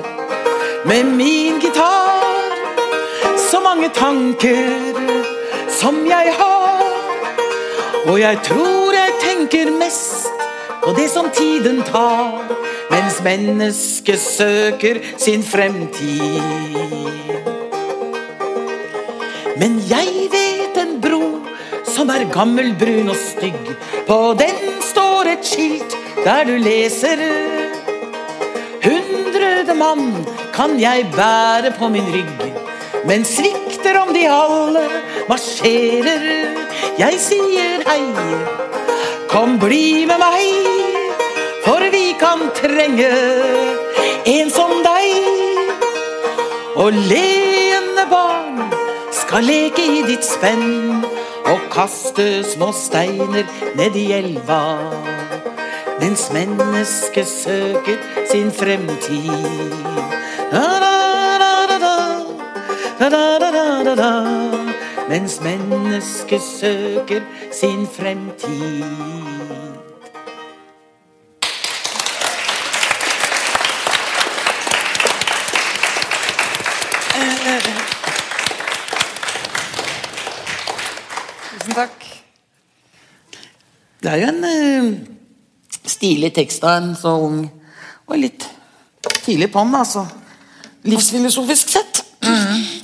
med min gitar. Så mange tanker som jeg har. Og jeg tror jeg tenker mest på det som tiden tar, mens mennesket søker sin fremtid. Men jeg vet en bro som er gammel, brun og stygg. På den står et skilt der du leser Hundrede mann kan jeg bære på min rygg. Men svikter om de alle marsjerer. Jeg sier hei, kom bli med meg, for vi kan trenge en som deg. Og leende barn skal leke i ditt spenn og kaste små steiner ned i elva. Mens mennesket søker sin fremtid. Mens mennesket søker sin fremtid. Tusen takk. Det er jo en eh, stilig tekst av en så ung og litt tidlig på'n, altså. Livsfilosofisk sett,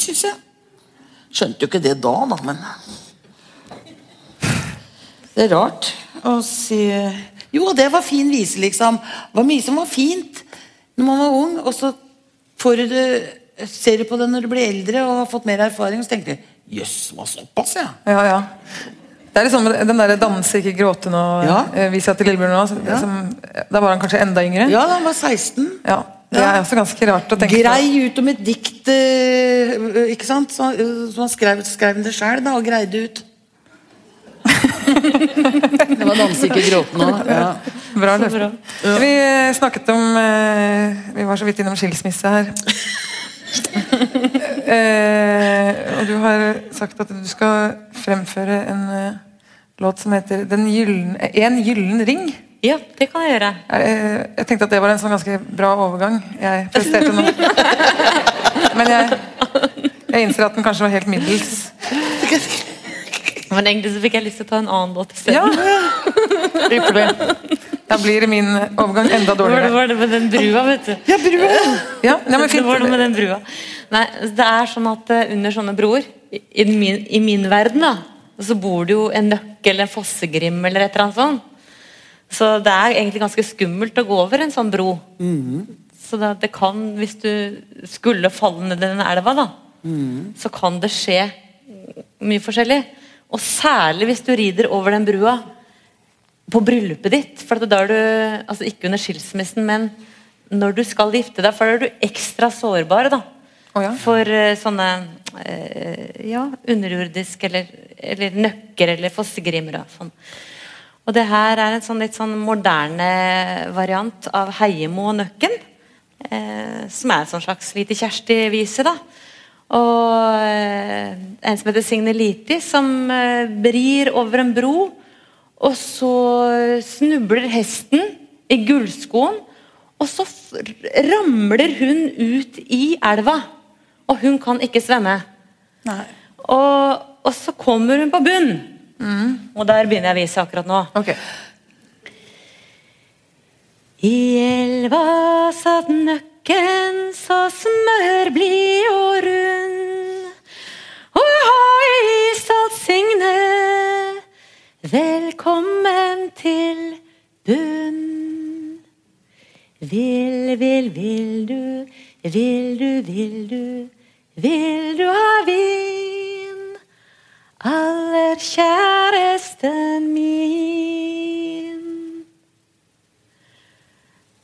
syns jeg. Skjønte jo ikke det da, da, men Det er rart å si Jo, det var fin vise, liksom. Det var mye som var fint når man var ung, og så får du Ser du på det når du blir eldre og har fått mer erfaring, og så tenker du Jøss, var såpass, ja. Ja, ja. Det er liksom den der 'danse, ikke gråte' nå, Ja. eh, vi sa til Lillebjørn nå. Liksom, Ja. Da var han kanskje enda yngre. Ja, da han var 16. Ja, Det er også ganske rart å tenke Grei ut om et dikt, eh, ikke sant? Så, så han skrev, skrev det sjøl, da, og greide ut. Det var danse, ikke gråte nå. Ja. Bra løfte. Vi eh, snakket om Vi var så vidt innom skilsmisse her. Eh, og du har sagt at du skal fremføre en eh, låt som heter Den gyllen, En gyllen ring. Ja, det kan jeg gjøre. Eh, jeg tenkte at det var en sånn ganske bra overgang jeg presterte nå. Men jeg, jeg innser at den kanskje var helt middels. Men egentlig så fikk jeg lyst til å ta en annen låt isteden. Ja, ypperlig. Da blir min overgang enda dårligere. det var det med den brua, vet du. Ja, brua! Ja, nei, men Det var det med den brua. Nei, det er sånn at eh, under sånne broer, i, i, min, i min verden, da, så bor det jo en nøkkel, en fossegrim eller et eller annet sånt. Så det er egentlig ganske skummelt å gå over en sånn bro. Så det, det kan, hvis du skulle falle ned i den elva, da, så kan det skje mye forskjellig. Og særlig hvis du rider over den brua på bryllupet ditt. For da er du, altså Ikke under skilsmissen, men når du skal gifte deg, for da er du ekstra sårbar. da Oh, ja. For uh, sånne uh, ja, underjordiske eller, eller nøkker eller fossegrimer. og Sånn. Og det her er en sånn litt sånn moderne variant av Heiemo og Nøkken. Eh, som er en sånn slags lite Kjersti-vise. da og eh, en som heter Signe Liti, som eh, brir over en bro. Og så snubler hesten i gullskoen, og så ramler hun ut i elva. Og hun kan ikke svømme. Og, og så kommer hun på bunn. Og der begynner jeg å vise akkurat nå. Okay. I elva satt nøkken så smørblid og rund. Og hoi, stolt Signe, velkommen til bunn. Vil, vil, vil du, vil du, vil du, vil du ha vin? Aller kjæresten min.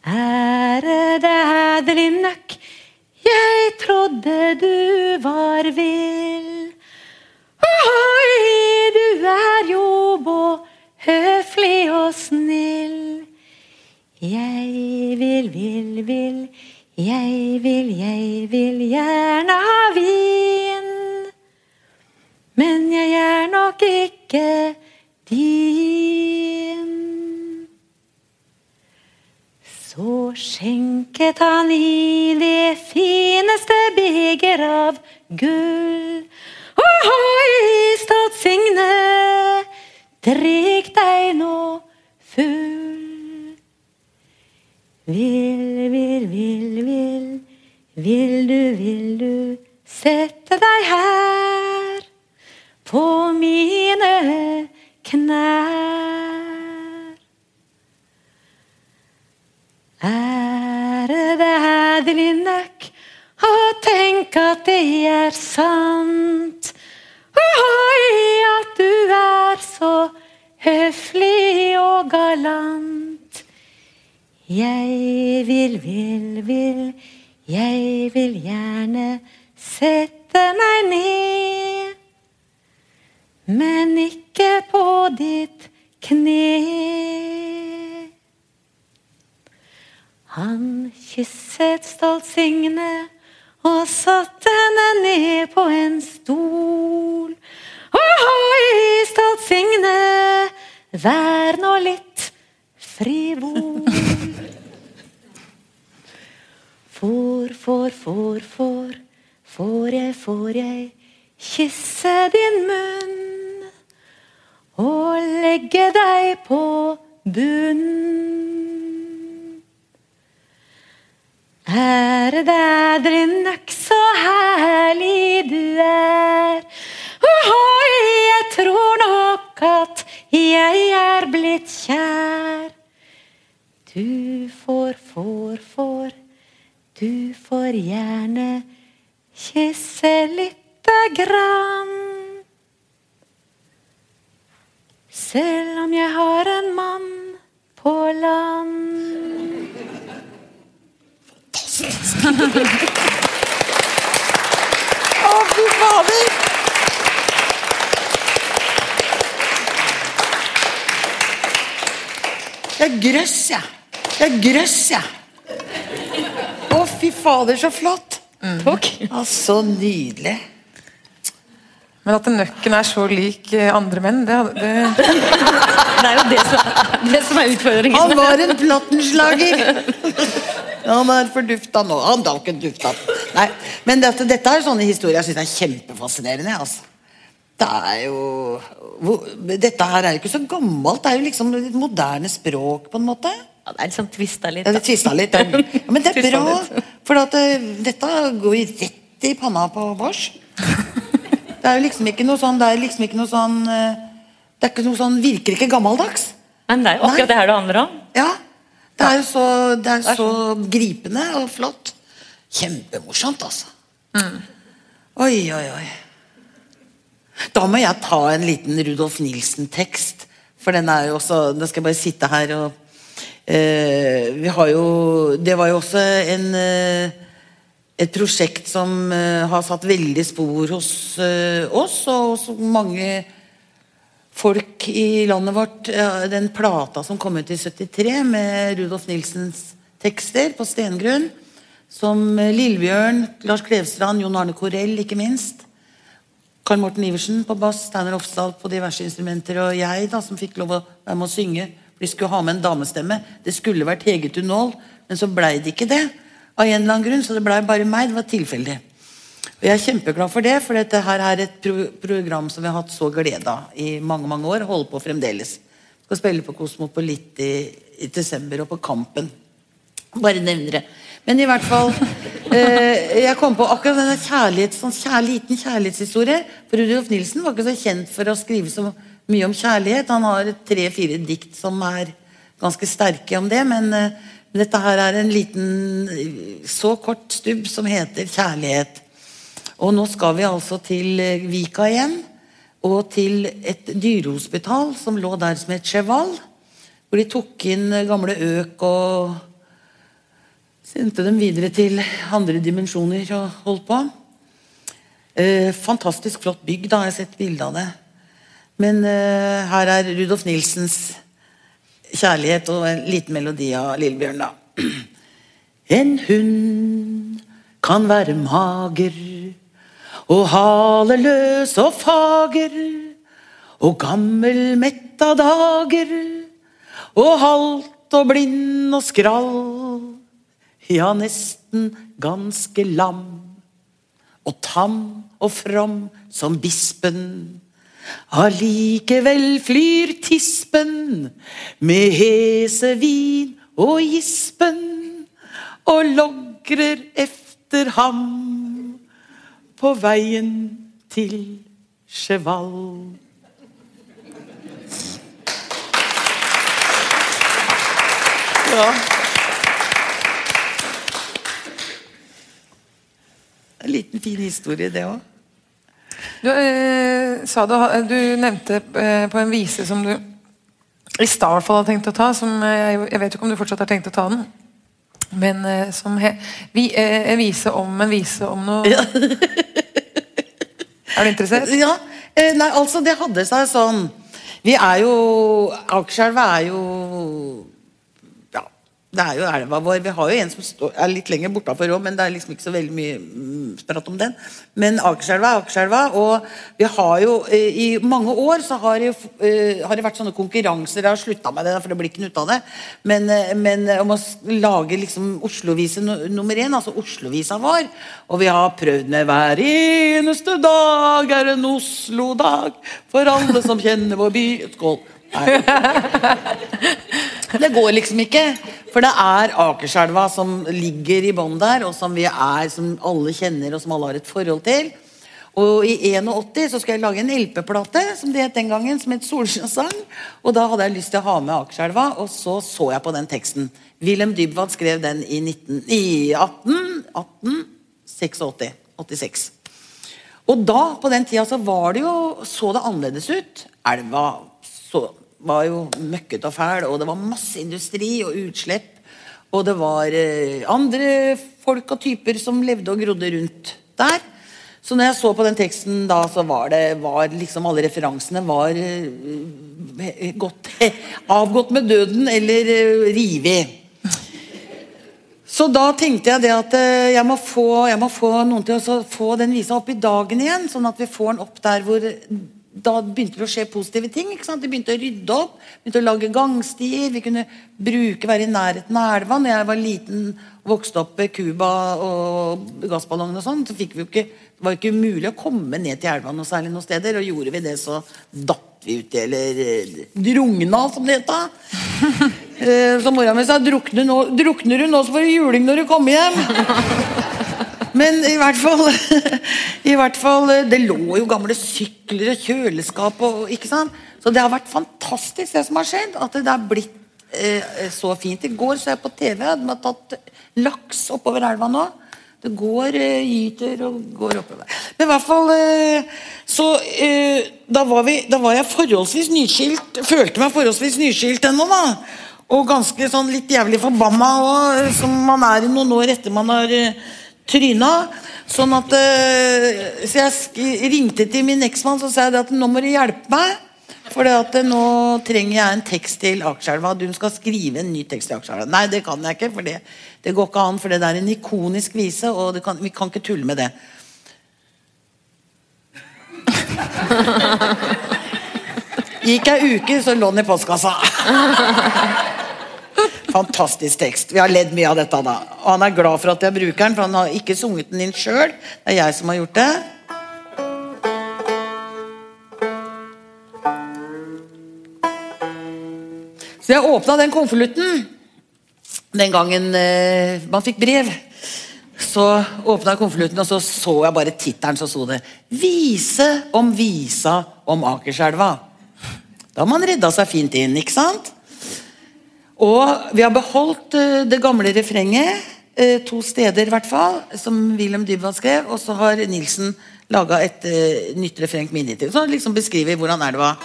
Jeg trodde du var vill. Ohoi, du er jo både høflig og snill. Jeg vil, vil, vil, jeg vil, jeg vil gjerne ha vin. Men jeg er nok ikke din. Så skjenket han i det fineste beger av gull. Ohoi, stolt Signe, drikk deg nå full. Vil, vil, vil, vil, vil du, vil du sette deg her på mine knær? Ærede Adeline nøkk, og tenk at det er sant. Ohoi, at du er så høflig og galant. Jeg vil, vil, vil, jeg vil gjerne sette meg ned. Men ikke på ditt kne. Han kysset stolt Signe og satte henne ned på en stol. Ohoi, stolt Signe, vær nå litt frivol. Får, får, får, får, får jeg, får jeg kysse din munn og legge deg på bunn. Ærede ædre nøkk, så herlig du er. Ohoi, jeg tror nok at jeg er blitt kjær. Du får, får, får, du får gjerne kysse lite grann. Selv om jeg har en mann på land. Å, fy fader! Det er grøss, jeg. Det er grøss, jeg. Å, fy fader, så flott. Takk. Altså, så nydelig. Men at nøkken er så lik eh, andre menn, det, det Det er jo det som, det som er utfordringen. Han var en plattenslager! Han er fordufta nå. Han har ikke dufta. Nei, men dette, dette er sånne historier jeg syns er kjempefascinerende. Altså. Det er jo Dette her er jo ikke så gammelt. Det er jo liksom et moderne språk, på en måte. Ja, det er liksom tvista litt. Ja, det tvista litt. Ja, men det er bra, for at, eh, dette går rett i panna på Vårs. Det er jo liksom ikke noe sånn Det er liksom ikke noe sånn eh, Det er ikke noe sånn Virker ikke gammeldags. Men det er jo akkurat det her det handler om. Ja. Det er så, det er så gripende og flott. Kjempemorsomt, altså. Oi, oi, oi. Da må jeg ta en liten Rudolf Nilsen-tekst. For den er jo også Da skal jeg bare sitte her og eh, Vi har jo Det var jo også en eh, et prosjekt som eh, har satt veldig spor hos oss og hos mange folk i landet vårt. Den plata som kom ut i 73 med Rudolf Nilsens tekster på stengrunn. Som eh, Lillebjørn, Lars Klevstrand, Jon Arne Korell, ikke minst. Karl Morten Iversen på bass, Steinar Ofsdal på diverse instrumenter, og jeg da, som fikk lov å være med å synge. For de skulle ha med en damestemme. Det skulle vært Hege Tunål, men så blei det ikke det. Av en eller annen grunn, så det blei bare meg. Det var tilfeldig. Og Jeg er kjempeglad for det, for dette her er et pro program som vi har hatt så glede av i mange mange år. Holder på fremdeles. Skal spille på Kosmopolit i, i desember og på Kampen. Bare nevner det. Men i hvert fall eh, Jeg kom på akkurat denne kjærlighets, sånn kjær, liten kjærlighetshistorie. For Rudolf Nilsen var ikke så kjent for å skrive så mye om kjærlighet. Han har tre-fire dikt som er ganske sterke om det, men eh, dette her er en liten, eh, så kort stubb som heter 'Kjærlighet'. Og nå skal vi altså til eh, Vika igjen, og til et dyrehospital som lå der som het Cheval. Hvor de tok inn eh, gamle øk og sendte dem videre til andre dimensjoner og holdt på. Eh, fantastisk flott bygg, da har jeg sett bilde av det. Men eh, her er Rudolf Nilsens kjærlighet og en liten melodi av Lillebjørn, da. En hund kan være mager og haleløs og fager og gammel mett av dager og halt og blind og skrall, ja, nesten ganske lam og tam og from som bispen. Allikevel flyr tispen med hesevin og gispen og logrer efter ham på veien til Cheval. Ja. En liten fin historie, det òg. Du, eh, sa du, du nevnte eh, på en vise som du i stad hadde tenkt å ta. Som, eh, jeg vet ikke om du fortsatt har tenkt å ta den. Men eh, som he, vi, eh, en vise om en vise om noe Ja. Er du interessert? Ja, eh, nei, altså det hadde seg sånn Vi er jo Akerselva er jo det er jo elva vår. Vi har jo en som er litt lenger bortafor òg, men det er liksom ikke så veldig mye mm, prat om den. Men Akerselva er Akerselva, og vi har jo eh, I mange år så har det, eh, har det vært sånne konkurranser. Jeg har slutta med det, for det blir ikke noe ut av det. Men, eh, men om å lage liksom Oslovise nummer én, altså Oslovisa vår. Og vi har prøvd med hver eneste dag er en Oslo-dag for alle som kjenner vår by. Skål. Det går liksom ikke. For det er Akerselva som ligger i bånn der, og som vi er, som alle kjenner og som alle har et forhold til. Og i 81 så skal jeg lage en LP-plate som det het den gangen, som het Solskinnsang. Og da hadde jeg lyst til å ha med Akerselva, og så så jeg på den teksten. Wilhelm Dybwad skrev den i, 19, i 18, 18 86. 86. Og da, på den tida, så var det jo Så det annerledes ut. Elva så, var jo møkkete og fæl, og det var masse industri og utslipp. Og det var eh, andre folk og typer som levde og grodde rundt der. Så når jeg så på den teksten da, så var det var liksom alle referansene var eh, gått, avgått med døden eller uh, revet. Så da tenkte jeg det at eh, jeg må få, jeg må få noen til å få den visa opp i dagen igjen, sånn at vi får den opp der hvor da begynte det å skje positive ting. ikke sant? De begynte å rydde opp, begynte å lage gangstier. Vi kunne bruke, være i nærheten av elva. Når jeg var liten og vokste opp ved Cuba og gassballongen og sånn, så fikk vi jo ikke, det var ikke umulig å komme ned til elva noe særlig noen steder. Og gjorde vi det, så datt vi uti, eller eh, drugna, som det het. da. så mora mi sa drukner, nå, 'Drukner du nå, så får du juling når du kommer hjem'. Men i hvert fall, i hvert fall Det lå jo gamle sykler og kjøleskap og ikke sant? Så det har vært fantastisk, det som har skjedd. At det har blitt eh, så fint. I går så jeg på TV, de har tatt laks oppover elva nå. Det går eh, gyter og går oppover. Men i hvert fall eh, Så eh, da, var vi, da var jeg forholdsvis nyskilt. Følte meg forholdsvis nyskilt ennå, da. Og ganske sånn litt jævlig forbanna som man er i noen år etter man har eh, tryna. Sånn at, uh, så jeg ringte til min eksmann og sa jeg at nå må du hjelpe meg. For uh, nå trenger jeg en tekst til Akerselva. Du skal skrive en ny tekst til Akerselva. Nei, det kan jeg ikke, for det, det, går ikke an. For det er en ikonisk vise, og kan, vi kan ikke tulle med det. Gikk ei uke, så lå den i postkassa. Fantastisk tekst. Vi har ledd mye av dette. da. Og han er glad for at jeg bruker den, for han har ikke sunget den inn sjøl. Det er jeg som har gjort det. Så jeg åpna den konvolutten den gangen eh, man fikk brev. Så åpna jeg konvolutten, og så så jeg bare tittelen, så sto det 'Vise om visa om Akerselva'. Da har man redda seg fint inn, ikke sant? Og vi har beholdt uh, det gamle refrenget, uh, to steder i hvert fall, som Wilhelm Dybwad skrev, og så har Nilsen laga et uh, nytt refreng. Så liksom beskriver hvordan er det var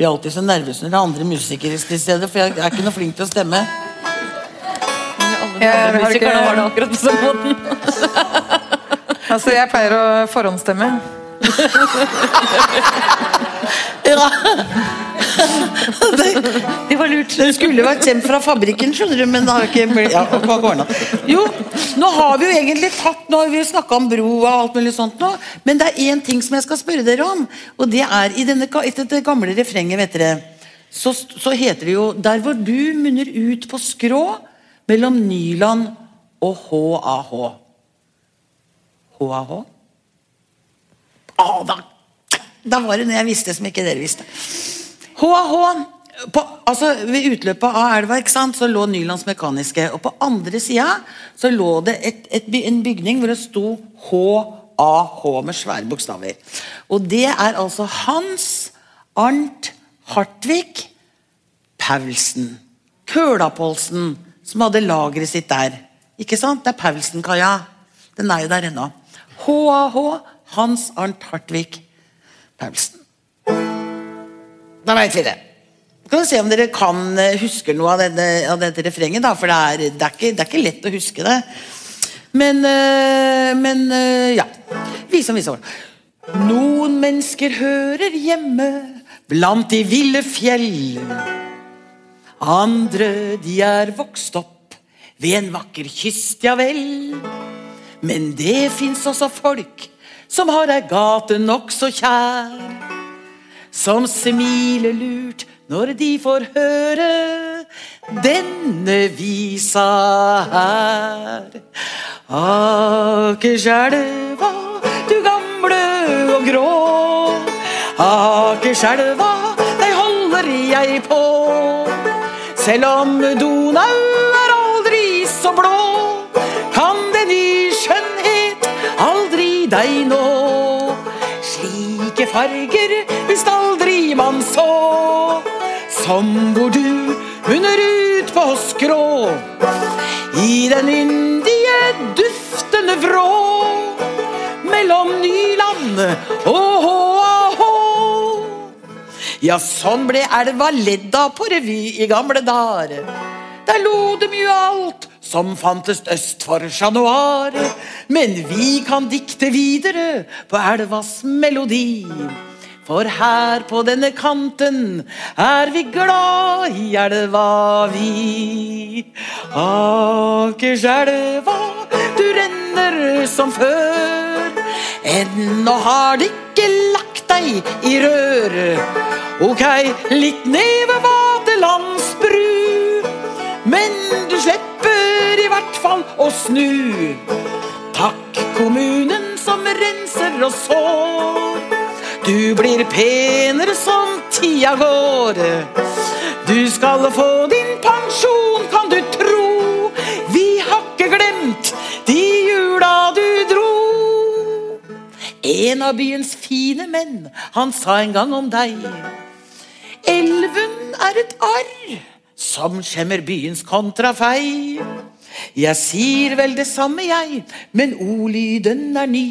blir alltid så nervøs når det er andre musikere til stede, for jeg er ikke noe flink til å stemme. Alle de andre musikerne har det akkurat på samme måten. altså, jeg pleier å forhåndsstemme. Ja. Det var lurt. Det skulle vært kjent fra fabrikken, skjønner du, men det har ikke ja, Jo, nå har vi jo egentlig tatt Nå har vi snakka om bro og alt mulig sånt nå, men det er én ting som jeg skal spørre dere om, og det er i denne, dette gamle refrenget, vet dere, så, så heter det jo Der hvor du munner ut på skrå mellom Nyland og HAH. HAH? Ah, da, da var det noe jeg visste som ikke dere visste. HH på, altså Ved utløpet av elva sant, så lå Nylands Mekaniske. Og på andre sida så lå det et, et, en bygning hvor det sto HAH med svære bokstaver. Og det er altså Hans Arnt Hartvig Paulsen. Kølapolsen, som hadde lageret sitt der. Ikke sant? Det er Paulsen-kaia. Den er jo der ennå. HAH Hans Arnt Hartvig Paulsen. Da veit vi det. Skal vi se om dere kan eh, huske noe av, denne, av dette refrenget. Da, for det er, det, er ikke, det er, ikke, lett å huske det. Men, øh, men øh, ja. Vise om vise om. Noen mennesker hører hjemme blant de ville fjell. Andre, de er vokst opp ved en vakker kyst, ja vel. Men det fins også folk som har ei gate nokså kjær som smiler lurt når de får høre denne visa her. Akerselva, du gamle og grå. Akerselva, deg holder jeg på. Selv om Donau farger visst aldri man så, som hvor du under ut på skrå. I den yndige, duftende vrå, mellom Nyland og Håahå. Ja, sånn ble elva ledd av på revy i gamle dager. Der lo dem jo alt som fantes øst for Chat Noir. Men vi kan dikte videre på elvas melodi. For her på denne kanten er vi glad i elva, vi. Akerselva, du renner som før. Ennå har det ikke lagt deg i røret. Ok, litt neve vaterlandsbru, å snu. Takk kommunen som renser og sår. Du blir penere som tida går. Du skal få din pensjon, kan du tro. Vi har ikke glemt de jula du dro. En av byens fine menn, han sa en gang om deg. Elven er et arr som skjemmer byens kontrafei. Jeg sier vel det samme, jeg, men ordlyden er ny.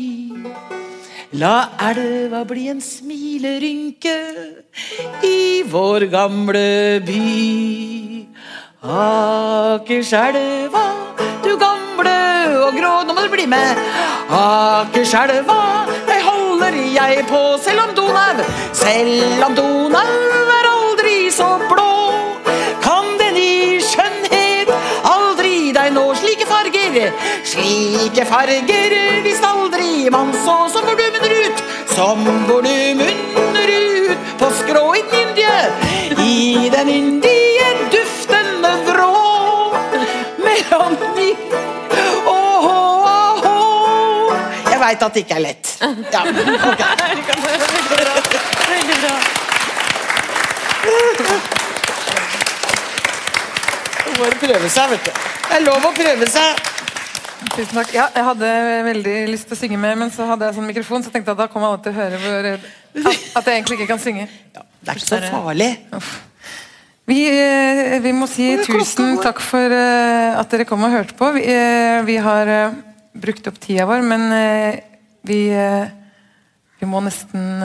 La elva bli en smilerynke i vår gamle by. Akerselva, du gamle og grå Nå må du bli med. Akerselva, det holder jeg på, selv om Donau, selv om Donau er aldri så blå. Slike farger visst aldri man så som volumer ut, som volumer ut på skrå i den i den yndige duftende vrå. Mellom de Åh, åh, åh. Jeg veit at det ikke er lett. Ja, Okay. Veldig bra. Vet du. Det er lov å prøve seg. Tusen takk. Ja, jeg hadde veldig lyst til å synge mer, men så hadde jeg sånn mikrofon, så tenkte jeg at da kommer alle til å høre hvor, at, jeg egentlig ikke kan synge. Det er ikke så farlig. Vi, eh, vi må si tusen takk for eh, at dere kom og hørte på. Vi, eh, vi har brukt opp tida vår, men vi, vi må nesten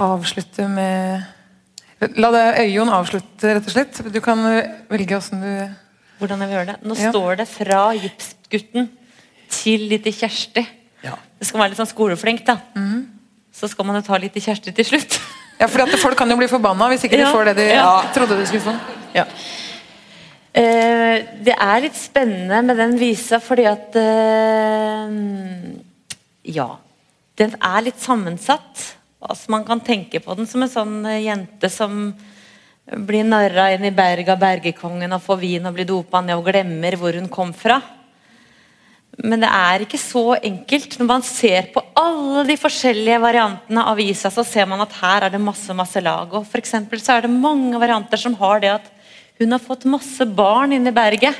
avslutte med La det avslutte, rett og slett. Du kan velge åssen du Hvordan jeg vil gjøre det. Nå Ja. står det 'fra gipsgutten til lite Kjersti'. Ja. Det skal være litt sånn skoleflink, da. Mm. Så skal man jo ta litt i Kjersti til slutt. Ja, for Folk kan jo bli forbanna hvis ikke de får det de ja. trodde de skulle få. Ja. Eh, det er litt spennende med den visa fordi at eh, Ja. Den er litt sammensatt. Altså, man kan tenke på den som en sånn eh, jente som blir narra inn i berget av bergekongen og får vin og blir dopa ned og glemmer hvor hun kom fra. Men det er ikke så enkelt. Når man ser på alle de forskjellige variantene av visa, så ser man at her er det masse masse lag. Og for så er det mange varianter som har det at hun har fått masse barn inni berget.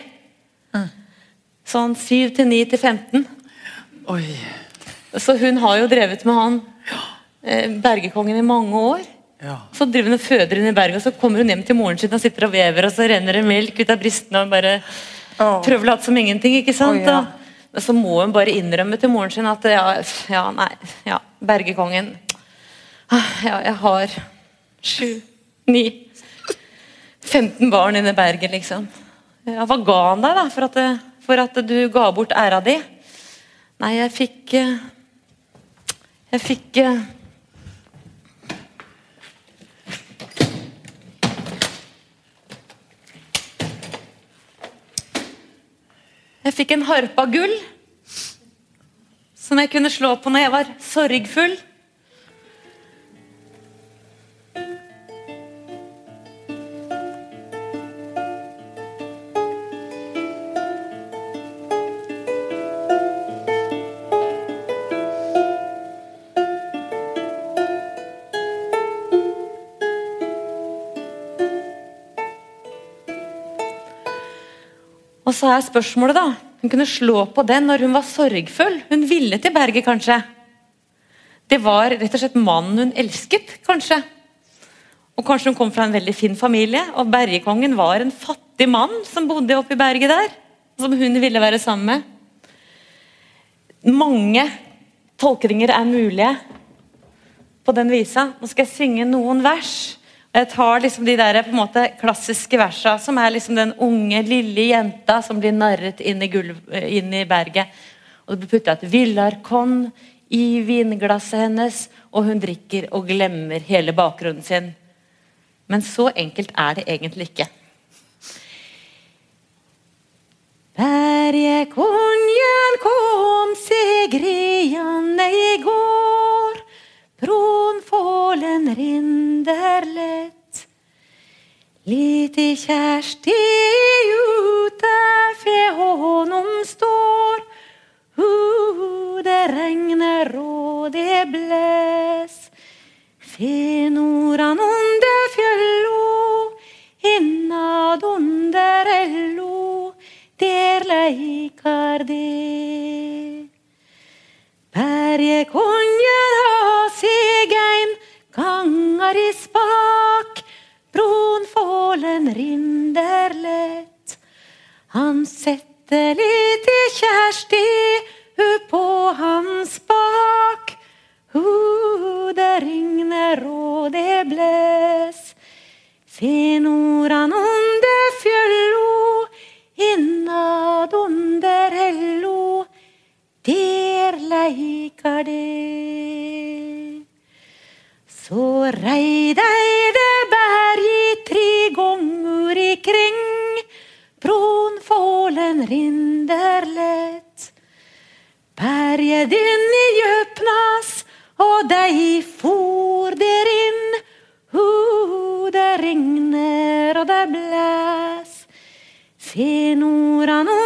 Sånn 7 til 9 til 15. Oi. Så hun har jo drevet med han eh, bergekongen i mange år. Ja. Så driver hun og føder inn i berget, og så kommer hun hjem til moren sin og sitter og vever, og så renner det melk ut av brystene og hun bare oh. prøver å late som ingenting. ikke sant? Oh, ja. Og så må hun bare innrømme til moren sin at ja, ja nei, ja, bergekongen ah, Ja, jeg har sju, ni 15 barn inne i Bergen, liksom. Ja, hva ga han deg, da, for at, for at du ga bort æra di? Nei, jeg fikk eh, Jeg fikk Jeg fikk en harpe av gull som jeg kunne slå på når jeg var sorgfull. Så er spørsmålet, da. Hun kunne slå på den når hun var sorgfull. Hun ville til berget, kanskje. Det var rett og slett mannen hun elsket, kanskje. Og kanskje hun kom fra en veldig fin familie, og bergekongen var en fattig mann som bodde oppe i berget der. Som hun ville være sammen med. Mange tolkninger er mulige på den visa. Nå skal jeg synge noen vers. Jeg tar liksom de der, på en måte, klassiske versa, som er liksom den unge, lille jenta som blir narret inn i, gulv, inn i berget. Og Det blir putta et villarkon i vinglasset hennes, og hun drikker og glemmer hele bakgrunnen sin. Men så enkelt er det egentlig ikke. Bergekonjen kom segrende i går. Brunfålen rinder lett. Lite Kjersti utenfor honom står. Uh, det regner og det blæs. Fenoran under fjøllo, innad under ello, der leikar det. Bergekongen har seg ein gangar i spak, brunfålen rinder lett. Han setter lite Kjersti uppå hans bak. Uh, det regner og det blås. Se noran under fjøllo, innad under hello, der leikar det. Så rei dei det bergi tre gonger ikring, brunfålen rinder lett. Berget inn i Jøpnas, og dei for der inn. Uh, det regner og det blæs. Fenoran under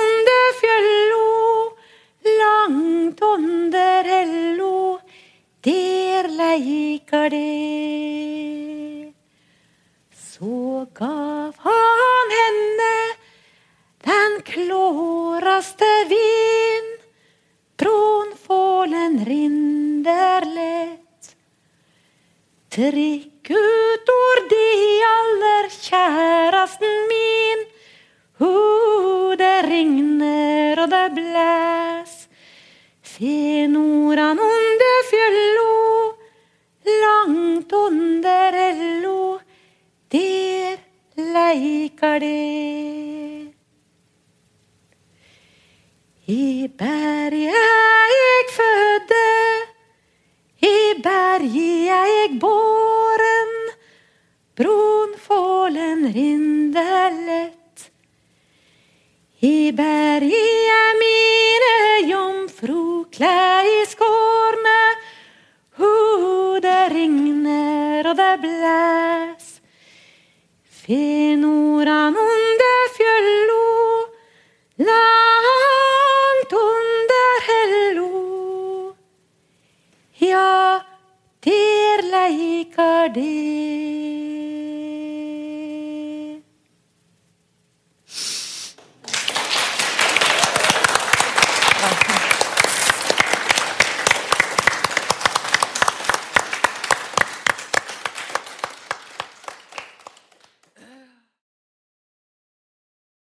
leikar det. Så gav han henne den klåraste vin, Tronfålen rinder lett. Drikk ut ord de aller kjæresten min, uh, det regner og det blæs. Se nordan under langt under ello, der leikar det. I berget jeg fødde, i berget jeg båren, brunfålen rinder lett. I berget er mine jomfruklær i det blæs. Fenoran under fjøllo, langt under hello. Ja, der leikar det.